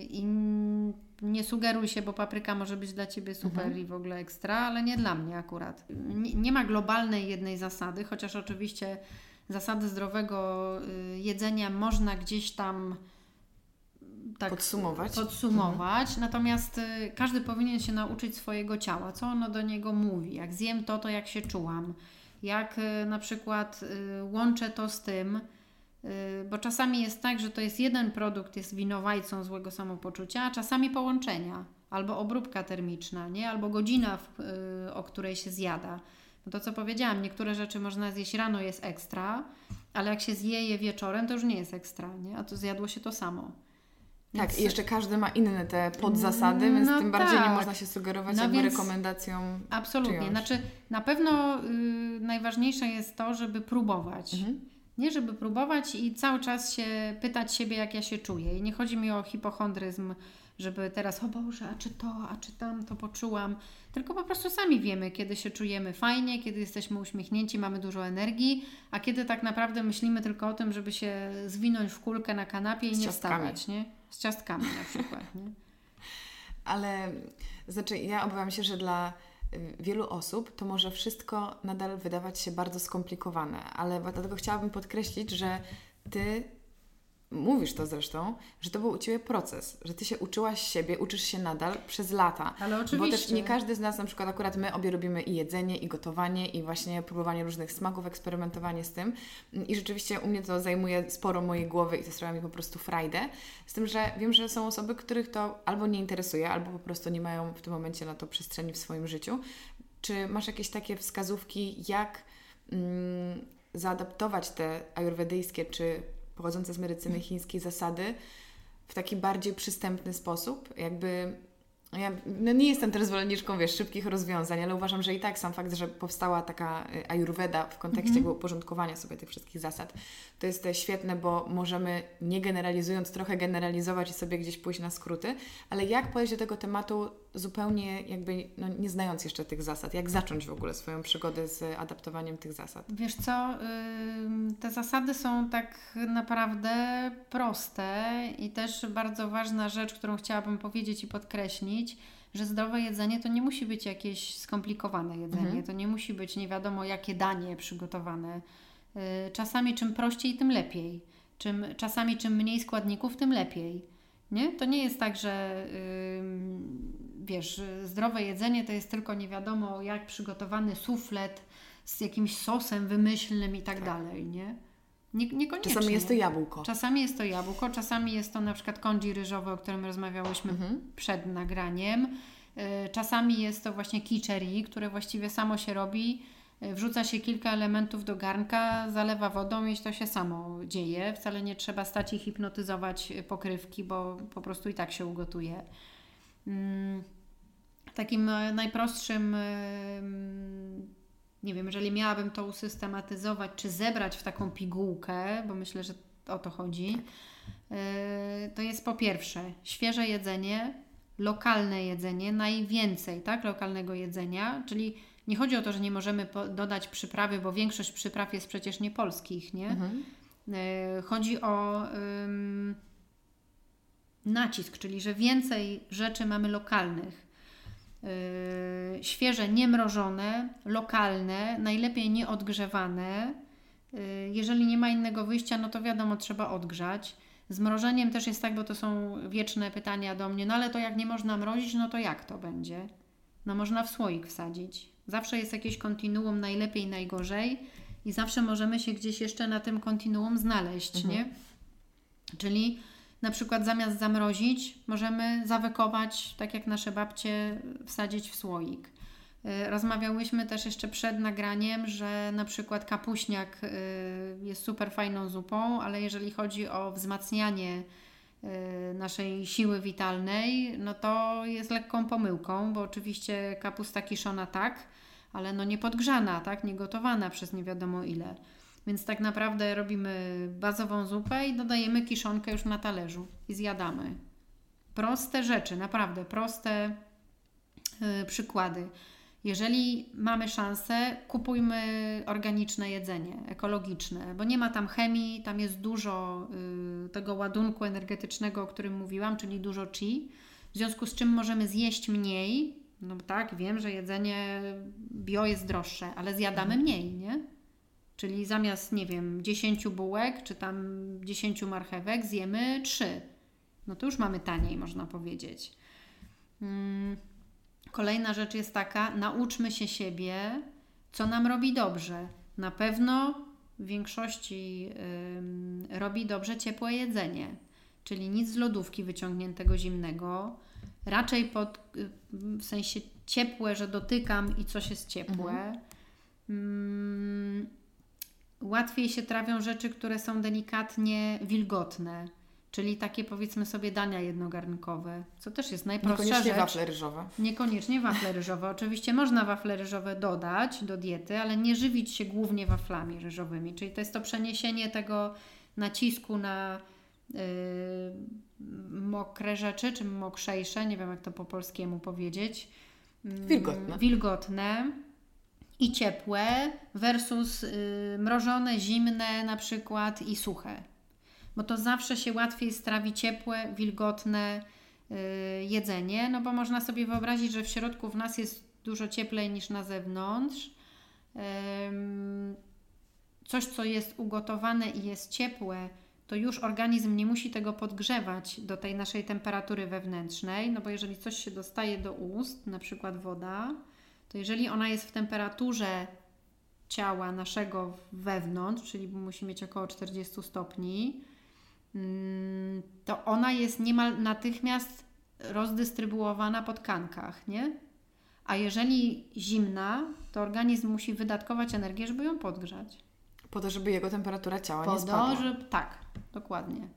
i nie sugeruj się, bo papryka może być dla Ciebie super mhm. i w ogóle ekstra, ale nie dla mnie akurat. Nie, nie, ma globalnej jednej zasady, chociaż oczywiście zasady zdrowego y, jedzenia można gdzieś tam tak podsumować. podsumować. Mhm. Natomiast y, każdy powinien się nauczyć swojego ciała, co ono do niego mówi. Jak zjem to, to jak się czułam. Jak y, na przykład łączę to z tym, bo czasami jest tak, że to jest jeden produkt, jest winowajcą złego samopoczucia, a czasami połączenia, albo obróbka termiczna, nie? albo godzina, w, y, o której się zjada. No to co powiedziałam, niektóre rzeczy można zjeść rano, jest ekstra, ale jak się zje je wieczorem, to już nie jest ekstra, nie? a to zjadło się to samo. Więc... Tak, i jeszcze każdy ma inne te podzasady, więc no tym bardziej tak. nie można się sugerować no jakby więc... rekomendacją. Absolutnie. Czyjąś. Znaczy, na pewno y, najważniejsze jest to, żeby próbować. Mhm nie, żeby próbować i cały czas się pytać siebie, jak ja się czuję. I nie chodzi mi o hipochondryzm, żeby teraz, o Boże, a czy to, a czy tam to poczułam. Tylko po prostu sami wiemy, kiedy się czujemy fajnie, kiedy jesteśmy uśmiechnięci, mamy dużo energii, a kiedy tak naprawdę myślimy tylko o tym, żeby się zwinąć w kulkę na kanapie i nie wstawać, nie? Z ciastkami na przykład, nie? [LAUGHS] Ale, znaczy, ja obawiam się, że dla wielu osób to może wszystko nadal wydawać się bardzo skomplikowane, ale dlatego chciałabym podkreślić, że Ty mówisz to zresztą, że to był u Ciebie proces, że Ty się uczyłaś siebie, uczysz się nadal przez lata. Ale oczywiście. Bo też nie każdy z nas, na przykład akurat my obie robimy i jedzenie, i gotowanie, i właśnie próbowanie różnych smaków, eksperymentowanie z tym. I rzeczywiście u mnie to zajmuje sporo mojej głowy i to sprawia mi po prostu frajdę. Z tym, że wiem, że są osoby, których to albo nie interesuje, albo po prostu nie mają w tym momencie na to przestrzeni w swoim życiu. Czy masz jakieś takie wskazówki, jak mm, zaadaptować te ajurwedyjskie czy pochodzące z medycyny chińskiej zasady w taki bardziej przystępny sposób, jakby ja no nie jestem też zwolenniczką, wiesz, szybkich rozwiązań, ale uważam, że i tak sam fakt, że powstała taka y, ayurveda w kontekście mm -hmm. uporządkowania sobie tych wszystkich zasad, to jest świetne, bo możemy nie generalizując, trochę generalizować i sobie gdzieś pójść na skróty, ale jak podejść do tego tematu zupełnie jakby no, nie znając jeszcze tych zasad, jak zacząć w ogóle swoją przygodę z adaptowaniem tych zasad? Wiesz co, te zasady są tak naprawdę proste i też bardzo ważna rzecz, którą chciałabym powiedzieć i podkreślić, że zdrowe jedzenie to nie musi być jakieś skomplikowane jedzenie, mhm. to nie musi być nie wiadomo jakie danie przygotowane. Yy, czasami czym prościej, tym lepiej. Czym, czasami czym mniej składników, tym lepiej. Nie? To nie jest tak, że wiesz, zdrowe jedzenie to jest tylko nie wiadomo jak przygotowany suflet z jakimś sosem wymyślnym i tak, tak. dalej, nie? Nie, niekoniecznie. Czasami jest to jabłko. Czasami jest to jabłko, czasami jest to na przykład kondzi ryżowy, o którym rozmawiałyśmy mhm. przed nagraniem. Y, czasami jest to właśnie kichery, które właściwie samo się robi. Y, wrzuca się kilka elementów do garnka, zalewa wodą i to się samo dzieje. Wcale nie trzeba stać i hipnotyzować pokrywki, bo po prostu i tak się ugotuje. Mm, takim e, najprostszym, e, nie wiem, jeżeli miałabym to usystematyzować, czy zebrać w taką pigułkę, bo myślę, że o to chodzi, e, to jest po pierwsze świeże jedzenie, lokalne jedzenie, najwięcej, tak, lokalnego jedzenia, czyli nie chodzi o to, że nie możemy dodać przyprawy, bo większość przypraw jest przecież nie polskich, nie? Mhm. E, chodzi o ym, nacisk, czyli że więcej rzeczy mamy lokalnych. Yy, świeże, niemrożone, lokalne, najlepiej nieodgrzewane. Yy, jeżeli nie ma innego wyjścia, no to wiadomo, trzeba odgrzać. Z mrożeniem też jest tak, bo to są wieczne pytania do mnie, no ale to jak nie można mrozić, no to jak to będzie? No można w słoik wsadzić. Zawsze jest jakieś kontinuum, najlepiej, najgorzej i zawsze możemy się gdzieś jeszcze na tym kontinuum znaleźć, mhm. nie? Czyli na przykład zamiast zamrozić, możemy zawekować, tak jak nasze babcie, wsadzić w słoik. Y, rozmawiałyśmy też jeszcze przed nagraniem, że na przykład kapuśniak y, jest super fajną zupą, ale jeżeli chodzi o wzmacnianie y, naszej siły witalnej, no to jest lekką pomyłką, bo oczywiście kapusta kiszona tak, ale no nie podgrzana, tak, nie gotowana przez nie wiadomo ile. Więc tak naprawdę robimy bazową zupę i dodajemy kiszonkę już na talerzu i zjadamy. Proste rzeczy, naprawdę proste yy, przykłady. Jeżeli mamy szansę, kupujmy organiczne jedzenie, ekologiczne, bo nie ma tam chemii, tam jest dużo y, tego ładunku energetycznego, o którym mówiłam, czyli dużo chi, w związku z czym możemy zjeść mniej. No tak, wiem, że jedzenie bio jest droższe, ale zjadamy mniej, nie? Czyli zamiast, nie wiem, 10 bułek czy tam 10 marchewek zjemy 3. No to już mamy taniej, można powiedzieć. Hmm. Kolejna rzecz jest taka, nauczmy się siebie, co nam robi dobrze. Na pewno w większości yy, robi dobrze ciepłe jedzenie, czyli nic z lodówki wyciągniętego zimnego, raczej pod, yy, w sensie ciepłe, że dotykam i coś jest ciepłe. Mhm. Yy, łatwiej się trawią rzeczy, które są delikatnie wilgotne. Czyli takie powiedzmy sobie dania jednogarnkowe, co też jest najprostsza Niekoniecznie rzecz. wafle ryżowe. Niekoniecznie wafle ryżowe. Oczywiście można wafle ryżowe dodać do diety, ale nie żywić się głównie waflami ryżowymi. Czyli to jest to przeniesienie tego nacisku na yy, mokre rzeczy, czy mokrzejsze, nie wiem jak to po polskiemu powiedzieć. Wilgotne. Wilgotne i ciepłe versus yy, mrożone, zimne na przykład i suche. Bo to zawsze się łatwiej strawi ciepłe, wilgotne yy, jedzenie, no bo można sobie wyobrazić, że w środku w nas jest dużo cieplej niż na zewnątrz. Coś, co jest ugotowane i jest ciepłe, to już organizm nie musi tego podgrzewać do tej naszej temperatury wewnętrznej, no bo jeżeli coś się dostaje do ust, na przykład woda, to jeżeli ona jest w temperaturze ciała naszego wewnątrz, czyli musi mieć około 40 stopni, mm, to ona jest niemal natychmiast rozdystrybuowana po tkankach, nie? A jeżeli zimna, to organizm musi wydatkować energię, żeby ją podgrzać. Po to, żeby jego temperatura ciała po nie spadła. To, że tak, dokładnie.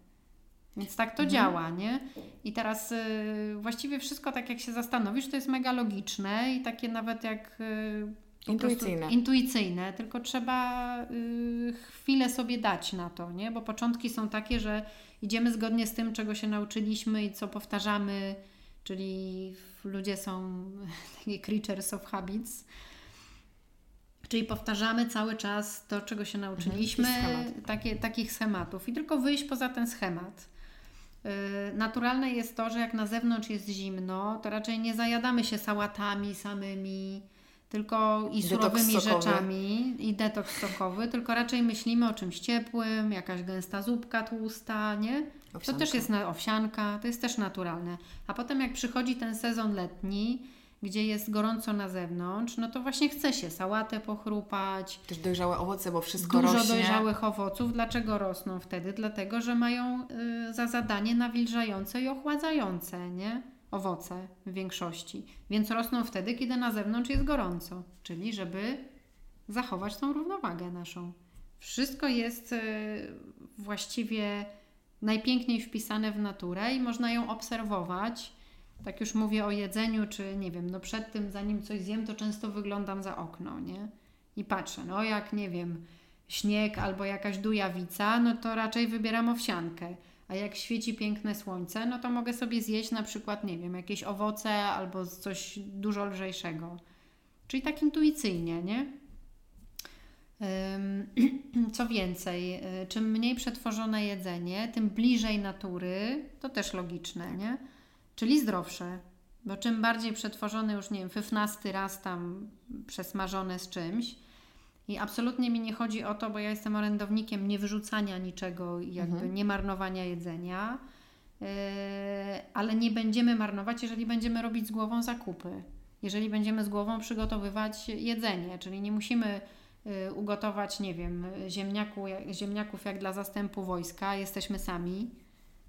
Więc tak to mhm. działa, nie? I teraz y, właściwie wszystko tak jak się zastanowisz, to jest mega logiczne i takie nawet jak y, intuicyjne. intuicyjne, tylko trzeba y, chwilę sobie dać na to, nie? Bo początki są takie, że idziemy zgodnie z tym, czego się nauczyliśmy i co powtarzamy, czyli ludzie są [LAUGHS] takie creatures of habits. Czyli powtarzamy cały czas to, czego się mhm, nauczyliśmy, mhm, takie, takich schematów i tylko wyjść poza ten schemat. Y, naturalne jest to, że jak na zewnątrz jest zimno, to raczej nie zajadamy się sałatami samymi, tylko i surowymi rzeczami i detoks sokowy, tylko raczej myślimy o czymś ciepłym, jakaś gęsta zupka tłusta, nie? Owsianka. To też jest na, owsianka, to jest też naturalne. A potem jak przychodzi ten sezon letni, gdzie jest gorąco na zewnątrz, no to właśnie chce się sałatę pochrupać. Też dojrzałe owoce, bo wszystko Dużo rośnie. dojrzałych owoców. Dlaczego rosną wtedy? Dlatego, że mają y, za zadanie nawilżające i ochładzające, nie? Owoce w większości. Więc rosną wtedy, kiedy na zewnątrz jest gorąco. Czyli żeby zachować tą równowagę naszą. Wszystko jest y, właściwie najpiękniej wpisane w naturę i można ją obserwować tak już mówię o jedzeniu, czy nie wiem, no przed tym, zanim coś zjem, to często wyglądam za okno, nie? I patrzę, no jak, nie wiem, śnieg albo jakaś dujawica, no to raczej wybieram owsiankę. A jak świeci piękne słońce, no to mogę sobie zjeść na przykład, nie wiem, jakieś owoce albo coś dużo lżejszego. Czyli tak intuicyjnie, nie? [CLEARS THROAT] Co więcej, y, czym mniej przetworzone jedzenie, tym bliżej natury, to też logiczne, nie? Czyli zdrowsze. Bo czym bardziej przetworzone już, nie wiem, 15 raz tam przesmażone z czymś, i absolutnie mi nie chodzi o to, bo ja jestem orędownikiem nie wyrzucania niczego, jakby mhm. nie marnowania jedzenia, yy, ale nie będziemy marnować, jeżeli będziemy robić z głową zakupy. Jeżeli będziemy z głową przygotowywać jedzenie, czyli nie musimy yy, ugotować, nie wiem, ziemniaku, ziemniaków jak dla zastępu wojska, jesteśmy sami,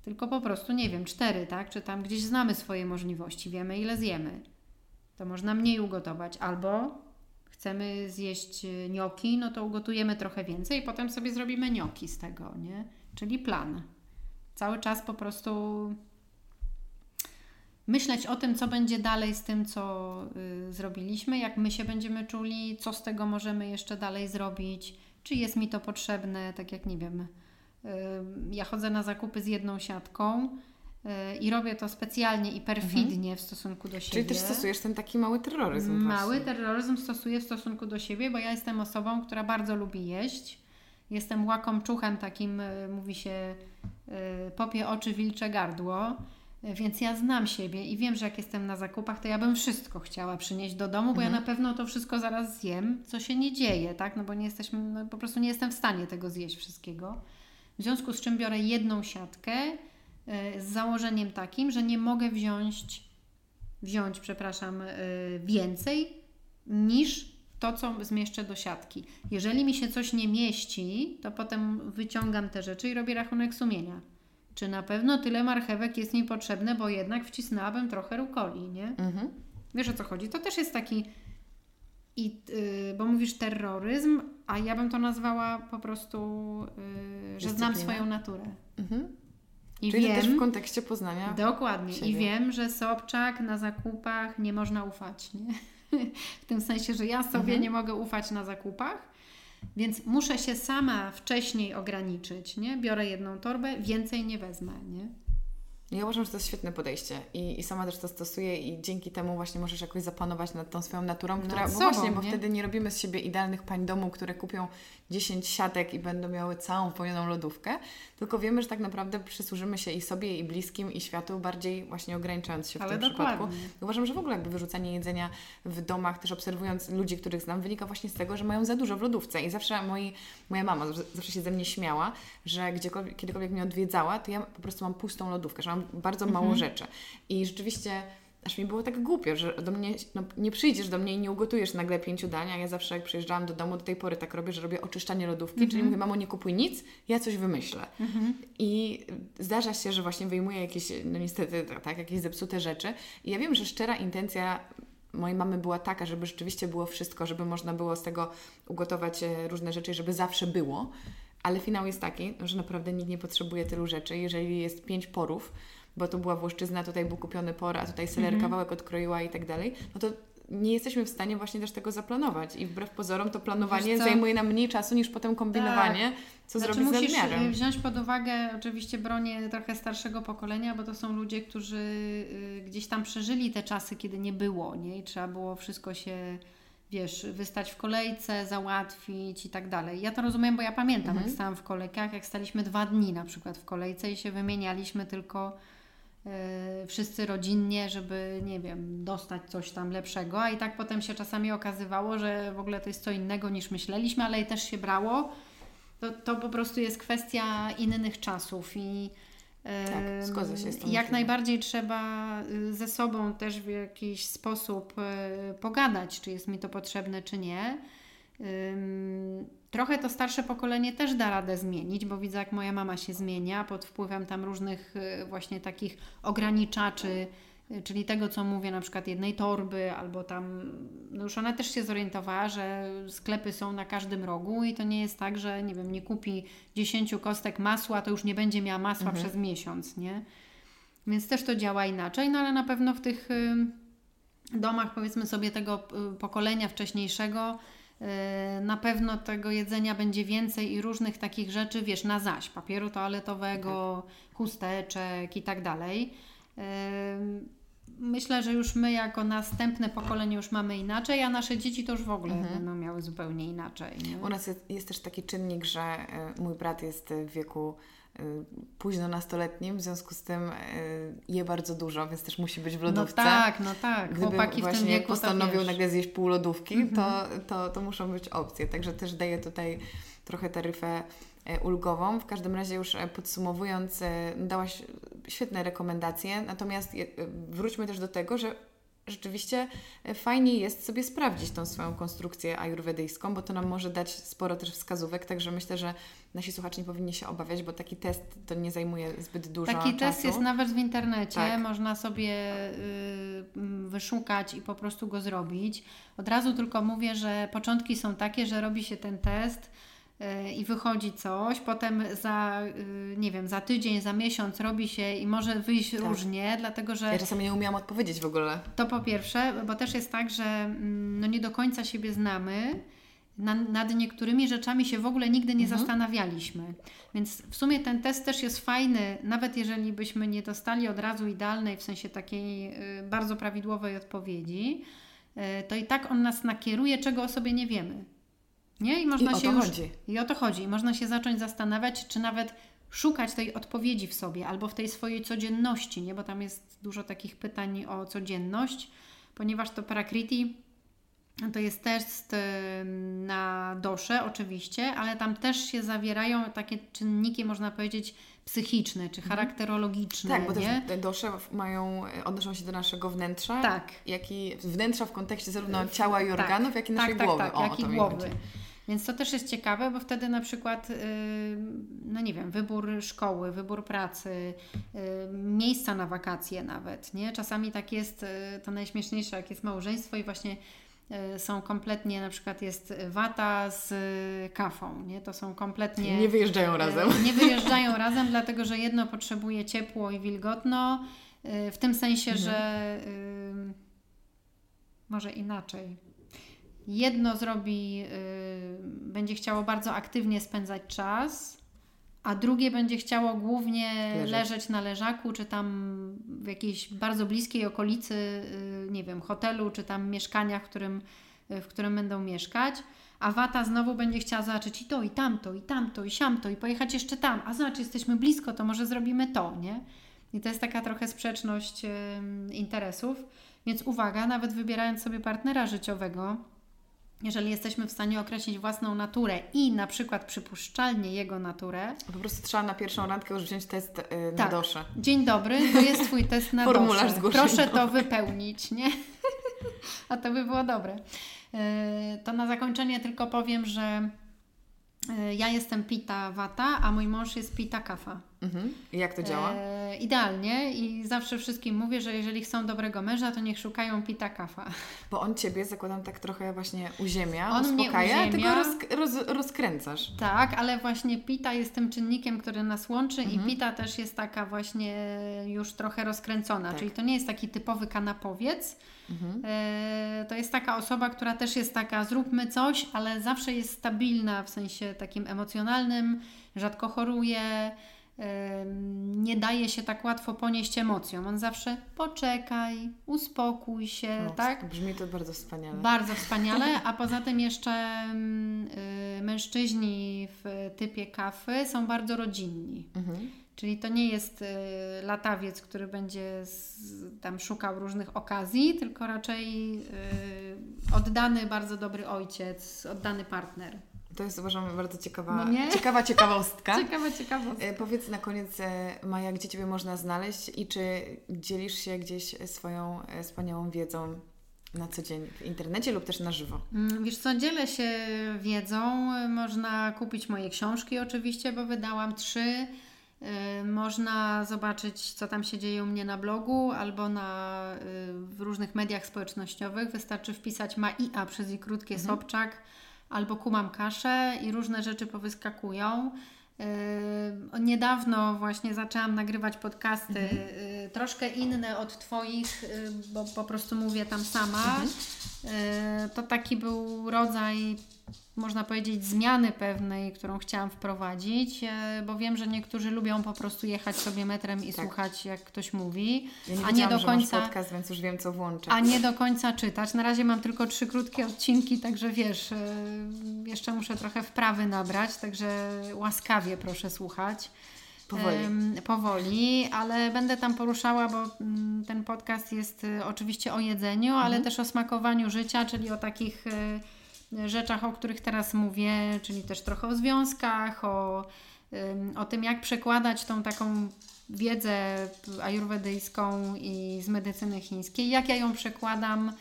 tylko po prostu, nie wiem, cztery, tak? Czy tam gdzieś znamy swoje możliwości, wiemy ile zjemy. To można mniej ugotować, albo chcemy zjeść nioki, no to ugotujemy trochę więcej i potem sobie zrobimy nioki z tego, nie? Czyli plan. Cały czas po prostu myśleć o tym, co będzie dalej z tym, co y, zrobiliśmy, jak my się będziemy czuli, co z tego możemy jeszcze dalej zrobić, czy jest mi to potrzebne, tak jak nie wiem. Y, ja chodzę na zakupy z jedną siatką i robię to specjalnie i perfidnie mhm. w stosunku do siebie. Czyli też stosujesz ten taki mały terroryzm. Mały właśnie. terroryzm stosuję w stosunku do siebie, bo ja jestem osobą, która bardzo lubi jeść. Jestem łakomczuchem takim, e, mówi się, e, popie oczy, wilcze gardło. Więc ja znam siebie i wiem, że jak jestem na zakupach, to ja bym wszystko chciała przynieść do domu, bo mhm. ja na pewno to wszystko zaraz zjem, co się nie dzieje, tak? No bo nie jesteśmy, no po prostu nie jestem w stanie tego zjeść wszystkiego. W związku z czym biorę jedną siatkę, E, z założeniem takim, że nie mogę wziąć, wziąć, przepraszam, e, więcej niż to, co zmieszczę do siatki. Jeżeli mi się coś nie mieści, to potem wyciągam te rzeczy i robię rachunek sumienia. Czy na pewno tyle marchewek jest mi potrzebne, bo jednak wcisnęłabym trochę rukoli, nie? Mhm. Wiesz o co chodzi? To też jest taki, i, yy, bo mówisz terroryzm, a ja bym to nazwała po prostu, yy, że znam swoją naturę. Mhm. I Czyli wiem, też w kontekście poznania. Dokładnie. Siebie. I wiem, że Sobczak na zakupach nie można ufać. Nie? [LAUGHS] w tym sensie, że ja sobie mhm. nie mogę ufać na zakupach, więc muszę się sama wcześniej ograniczyć. Nie? Biorę jedną torbę, więcej nie wezmę. Nie? Ja uważam, że to jest świetne podejście I, i sama też to stosuję i dzięki temu właśnie możesz jakoś zapanować nad tą swoją naturą, która, nad bo sobą, właśnie, bo nie? wtedy nie robimy z siebie idealnych pań domu, które kupią 10 siatek i będą miały całą pełnioną lodówkę, tylko wiemy, że tak naprawdę przysłużymy się i sobie, i bliskim, i światu, bardziej właśnie ograniczając się w Ale tym dokładnie. przypadku. Uważam, że w ogóle jakby wyrzucanie jedzenia w domach, też obserwując ludzi, których znam, wynika właśnie z tego, że mają za dużo w lodówce i zawsze moi, moja mama zawsze się ze mnie śmiała, że gdziekolwiek, kiedykolwiek mnie odwiedzała, to ja po prostu mam pustą lodówkę, że mam bardzo mało mhm. rzeczy. I rzeczywiście aż mi było tak głupio, że do mnie, no, nie przyjdziesz do mnie i nie ugotujesz nagle pięciu dań, a ja zawsze jak przyjeżdżałam do domu, do tej pory tak robię, że robię oczyszczanie lodówki, mm -hmm. czyli mówię, mamo nie kupuj nic, ja coś wymyślę. Mm -hmm. I zdarza się, że właśnie wyjmuję jakieś, no niestety, tak, jakieś zepsute rzeczy i ja wiem, że szczera intencja mojej mamy była taka, żeby rzeczywiście było wszystko, żeby można było z tego ugotować e, różne rzeczy, żeby zawsze było, ale finał jest taki, że naprawdę nikt nie potrzebuje tylu rzeczy. Jeżeli jest pięć porów, bo to była włoszczyzna, tutaj był kupiony por, a tutaj seler -hmm. kawałek odkroiła i tak dalej, no to nie jesteśmy w stanie właśnie też tego zaplanować i wbrew pozorom to planowanie zajmuje nam mniej czasu niż potem kombinowanie, tak. co znaczy, zrobić musisz z nadmiarem. wziąć pod uwagę oczywiście bronię trochę starszego pokolenia, bo to są ludzie, którzy y, gdzieś tam przeżyli te czasy, kiedy nie było, nie? I trzeba było wszystko się wiesz, wystać w kolejce, załatwić i tak dalej. Ja to rozumiem, bo ja pamiętam, mhm. jak stałam w kolejkach, jak staliśmy dwa dni na przykład w kolejce i się wymienialiśmy tylko Y, wszyscy rodzinnie, żeby, nie wiem, dostać coś tam lepszego, a i tak potem się czasami okazywało, że w ogóle to jest co innego niż myśleliśmy, ale i też się brało. To, to po prostu jest kwestia innych czasów i tak, zgodzę się z tym. Jak najbardziej trzeba y, ze sobą też w jakiś sposób y, pogadać, czy jest mi to potrzebne, czy nie. Trochę to starsze pokolenie też da radę zmienić, bo widzę, jak moja mama się zmienia pod wpływem tam różnych y, właśnie takich ograniczaczy, y, czyli tego, co mówię, na przykład jednej torby, albo tam, no już ona też się zorientowała, że sklepy są na każdym rogu i to nie jest tak, że nie wiem, nie kupi 10 kostek masła, to już nie będzie miała masła mhm. przez miesiąc, nie? Więc też to działa inaczej, no ale na pewno w tych domach, powiedzmy sobie, tego pokolenia wcześniejszego, na pewno tego jedzenia będzie więcej i różnych takich rzeczy, wiesz, na zaś, papieru toaletowego, tak. chusteczek i tak dalej. E, myślę, że już my jako następne pokolenie już mamy inaczej, a nasze dzieci to już w ogóle mhm. będą miały zupełnie inaczej. Nie? U nas jest, jest, też taki czynnik, że mój brat jest w wieku Y, późno nastoletnim, w związku z tym y, je bardzo dużo, więc też musi być w lodówce. No tak, no tak. Gdyby Chłopaki właśnie w tym wieku postanowił nagle zjeść pół lodówki, mm -hmm. to, to, to muszą być opcje. Także też daję tutaj trochę taryfę e, ulgową. W każdym razie już e, podsumowując, e, dałaś świetne rekomendacje, natomiast wróćmy też do tego, że rzeczywiście e, fajnie jest sobie sprawdzić tą swoją konstrukcję ajurwedyjską, bo to nam może dać sporo też wskazówek, także myślę, że nasi słuchacze nie powinni się obawiać, bo taki test to nie zajmuje zbyt dużo Taki czasu. test jest nawet w internecie, tak. można sobie y, wyszukać i po prostu go zrobić. Od razu tylko mówię, że początki są takie, że robi się ten test i wychodzi coś, potem za, y, nie wiem, za tydzień, za miesiąc robi się i może wyjść tak. różnie, dlatego że... Ja czasami nie umiałam odpowiedzieć w ogóle. To po pierwsze, bo też jest tak, że mm, no nie do końca siebie znamy, nad niektórymi rzeczami się w ogóle nigdy nie mhm. zastanawialiśmy. Więc w sumie ten test też jest fajny, nawet jeżeli byśmy nie dostali od razu idealnej, w sensie takiej y, bardzo prawidłowej odpowiedzi, to i tak on nas nakieruje, czego o sobie nie wiemy. Nie? I można I się już, chodzi. I o to chodzi. I można się zacząć zastanawiać, czy nawet szukać tej odpowiedzi w sobie albo w tej swojej codzienności, nie? bo tam jest dużo takich pytań o codzienność, ponieważ to Prakriti to jest test na dosze oczywiście, ale tam też się zawierają takie czynniki, można powiedzieć, psychiczne czy mhm. charakterologiczne. Tak, bo nie? te dosze mają, odnoszą się do naszego wnętrza, tak. jak i wnętrza w kontekście zarówno ciała i tak. organów, tak, jak i naszej tak, głowy. Tak, tak, o, jak i głowy. Więc to też jest ciekawe, bo wtedy na przykład, no nie wiem, wybór szkoły, wybór pracy, miejsca na wakacje nawet, nie? Czasami tak jest, y, to najśmieszniejsze, jak jest małżeństwo i właśnie y, są kompletnie, na przykład jest wata z kafą, nie? To są kompletnie... Nie wyjeżdżają razem. [LAUGHS] Nie wyjeżdżają razem, dlatego że jedno potrzebuje ciepło i wilgotno, y, w tym sensie, mhm. że może inaczej jedno zrobi, yy, będzie chciało bardzo aktywnie spędzać czas, a drugie będzie chciało głównie leżeć, leżeć na leżaku, czy tam w jakiejś bardzo bliskiej okolicy, yy, nie wiem, hotelu, czy tam mieszkania, w którym, yy, w którym będą mieszkać. A Wata znowu będzie chciała zobaczyć i to, i tamto, i tamto, i siamto, i pojechać jeszcze tam. A zobacz, jesteśmy blisko, to może zrobimy to, nie? I to jest taka trochę sprzeczność interesów. Więc uwaga, nawet wybierając sobie partnera życiowego, jeżeli jesteśmy w stanie określić własną naturę i na przykład przypuszczalnie jego naturę. Po prostu trzeba na pierwszą randkę już wziąć test yy, tak. na dosze. Dzień dobry, to jest Twój test na Formularz dosze. Proszę to wypełnić, nie? [LAUGHS] A to by było dobre. Yy, to na zakończenie tylko powiem, że ja jestem Pita Wata, a mój mąż jest Pita Kafa. Mhm. I jak to działa? E, idealnie i zawsze wszystkim mówię, że jeżeli chcą dobrego męża, to niech szukają pita kafa. [LAUGHS] Bo on Ciebie, zakładam, tak trochę właśnie uziemia, on uspokaja, mnie uziemia. tylko roz, roz, rozkręcasz. Tak, ale właśnie pita jest tym czynnikiem, który nas łączy mhm. i pita też jest taka właśnie już trochę rozkręcona, tak. czyli to nie jest taki typowy kanapowiec, mhm. e, to jest taka osoba, która też jest taka zróbmy coś, ale zawsze jest stabilna w sensie takim emocjonalnym, rzadko choruje, nie daje się tak łatwo ponieść emocjom. On zawsze poczekaj, uspokój się, no, tak? Brzmi to bardzo wspaniale. Bardzo wspaniale, [LAUGHS] a poza tym jeszcze y, mężczyźni w typie kafy są bardzo rodzinni. Mhm. Czyli to nie jest y, latawiec, który będzie tam szukał różnych okazji, tylko raczej y, oddany, bardzo dobry ojciec, oddany partner. To jest uważam bardzo ciekawa, no ciekawa ciekawostka. [LAUGHS] ciekawa ciekawostka. E, powiedz na koniec, e, Maja, gdzie Ciebie można znaleźć i czy dzielisz się gdzieś swoją e, wspaniałą wiedzą na co dzień w internecie lub też na żywo? Mm, wiesz co, dzielę się wiedzą. Można kupić moje książki oczywiście, bo wydałam trzy. Można zobaczyć, co tam się dzieje u mnie na blogu albo na, w różnych mediach społecznościowych. Wystarczy wpisać MAIA przez i krótkie mhm. Sobczak albo kumam kaszę i różne rzeczy powyskakują. Niedawno właśnie zaczęłam nagrywać podcasty, mhm. troszkę inne od Twoich, bo po prostu mówię tam sama. Mhm. To taki był rodzaj można powiedzieć, zmiany pewnej, którą chciałam wprowadzić, e, bo wiem, że niektórzy lubią po prostu jechać sobie metrem i tak. słuchać, jak ktoś mówi, ja nie a nie do końca. podcast, więc już wiem, co włączę. A nie do końca czytać. Na razie mam tylko trzy krótkie odcinki, także wiesz, e, jeszcze muszę trochę wprawy nabrać, także łaskawie proszę słuchać. Powoli. powoli, ale będę tam poruszała, bo mm, ten podcast jest e, oczywiście o jedzeniu, ale mhm. też o smakowaniu życia, czyli o takich rzeczach, o których teraz mówię, czyli też trochę o związkach, o, o tym, jak przekładać tą taką wiedzę ajurwedyjską i z medycyny chińskiej, jak ja ją przekładam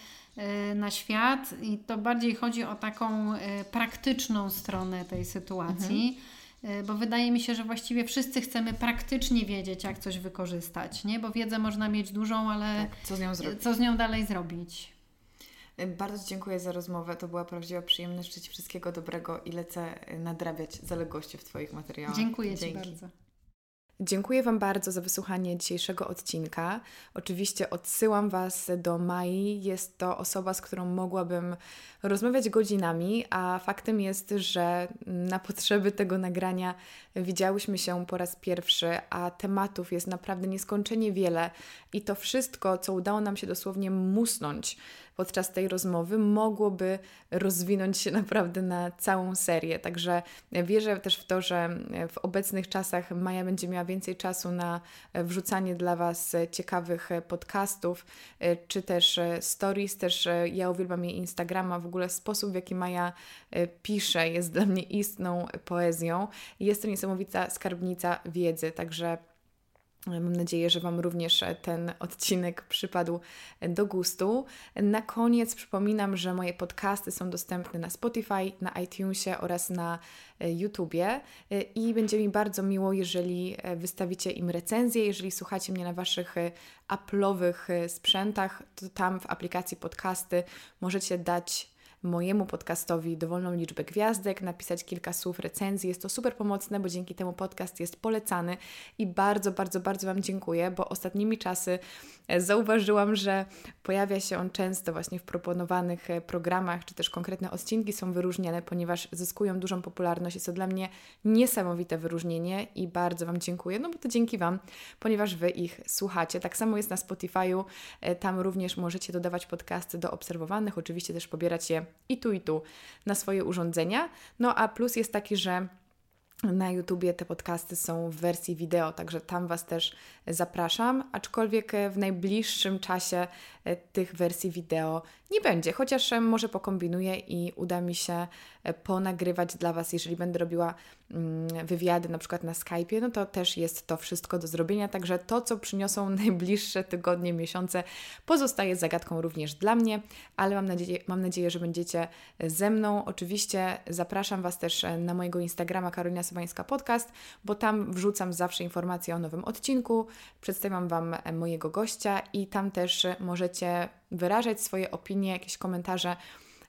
y, na świat i to bardziej chodzi o taką y, praktyczną stronę tej sytuacji. Mhm. Y, bo wydaje mi się, że właściwie wszyscy chcemy praktycznie wiedzieć, jak coś wykorzystać, nie? Bo wiedzę można mieć dużą, ale tak, co, z co z nią dalej zrobić? Bardzo dziękuję za rozmowę. To była prawdziwa przyjemność. Życzę Ci wszystkiego dobrego i lecę nadrabiać zaległości w Twoich materiałach. Dziękuję Dzięki. Ci bardzo. Dziękuję Wam bardzo za wysłuchanie dzisiejszego odcinka. Oczywiście odsyłam Was do Mai. Jest to osoba, z którą mogłabym rozmawiać godzinami, a faktem jest, że na potrzeby tego nagrania widziałyśmy się po raz pierwszy, a tematów jest naprawdę nieskończenie wiele i to wszystko, co udało nam się dosłownie musnąć podczas tej rozmowy, mogłoby rozwinąć się naprawdę na całą serię. Także wierzę też w to, że w obecnych czasach Maja będzie miała więcej czasu na wrzucanie dla Was ciekawych podcastów, czy też stories. Też ja uwielbiam jej Instagrama. W ogóle sposób, w jaki Maja pisze, jest dla mnie istną poezją. Jest to niesamowita skarbnica wiedzy. Także Mam nadzieję, że Wam również ten odcinek przypadł do gustu. Na koniec przypominam, że moje podcasty są dostępne na Spotify, na iTunesie oraz na e, YouTubie e, i będzie mi bardzo miło, jeżeli e, wystawicie im recenzję, jeżeli słuchacie mnie na Waszych Apple'owych sprzętach, to tam w aplikacji podcasty możecie dać mojemu podcastowi dowolną liczbę gwiazdek, napisać kilka słów recenzji. Jest to super pomocne, bo dzięki temu podcast jest polecany i bardzo, bardzo, bardzo Wam dziękuję, bo ostatnimi czasy e, zauważyłam, że pojawia się on często właśnie w proponowanych e, programach, czy też konkretne odcinki są wyróżniane, ponieważ zyskują dużą popularność. Jest to dla mnie niesamowite wyróżnienie i bardzo Wam dziękuję, no bo to dzięki Wam, ponieważ Wy ich słuchacie. Tak samo jest na Spotify'u, e, tam również możecie dodawać podcasty do obserwowanych, oczywiście też pobierać je i tu, i tu na swoje urządzenia. No a plus jest taki, że na YouTubie te podcasty są w wersji wideo, także tam Was też zapraszam, aczkolwiek w najbliższym czasie tych wersji wideo nie będzie, chociaż e, może pokombinuję i uda mi się e, ponagrywać dla Was, jeżeli będę robiła mm, wywiady na przykład na Skype'ie, no to też jest to wszystko do zrobienia, także to, co przyniosą [LAUGHS] najbliższe tygodnie, miesiące, pozostaje zagadką również dla mnie, ale mam nadzieję, mam nadzieję, że będziecie ze mną. Oczywiście zapraszam Was też na mojego Instagrama Karolina Sobańska Podcast, bo tam wrzucam zawsze informacje o nowym odcinku, przedstawiam Wam mojego gościa i tam też możecie wyrażać swoje opinie, jakieś komentarze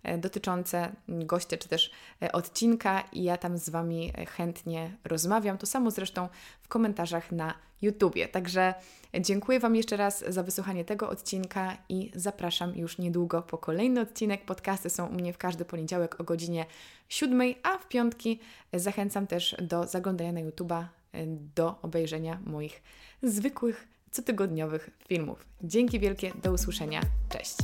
e, dotyczące gościa czy też e, odcinka i ja tam z Wami chętnie rozmawiam. To samo zresztą w komentarzach na YouTubie. Także dziękuję Wam jeszcze raz za wysłuchanie tego odcinka i zapraszam już niedługo po kolejny odcinek. Podcasty są u mnie w każdy poniedziałek o godzinie 7, a w piątki zachęcam też do zaglądania na YouTuba, e, do obejrzenia moich zwykłych cotygodniowych filmów. Dzięki wielkie, do usłyszenia. Cześć!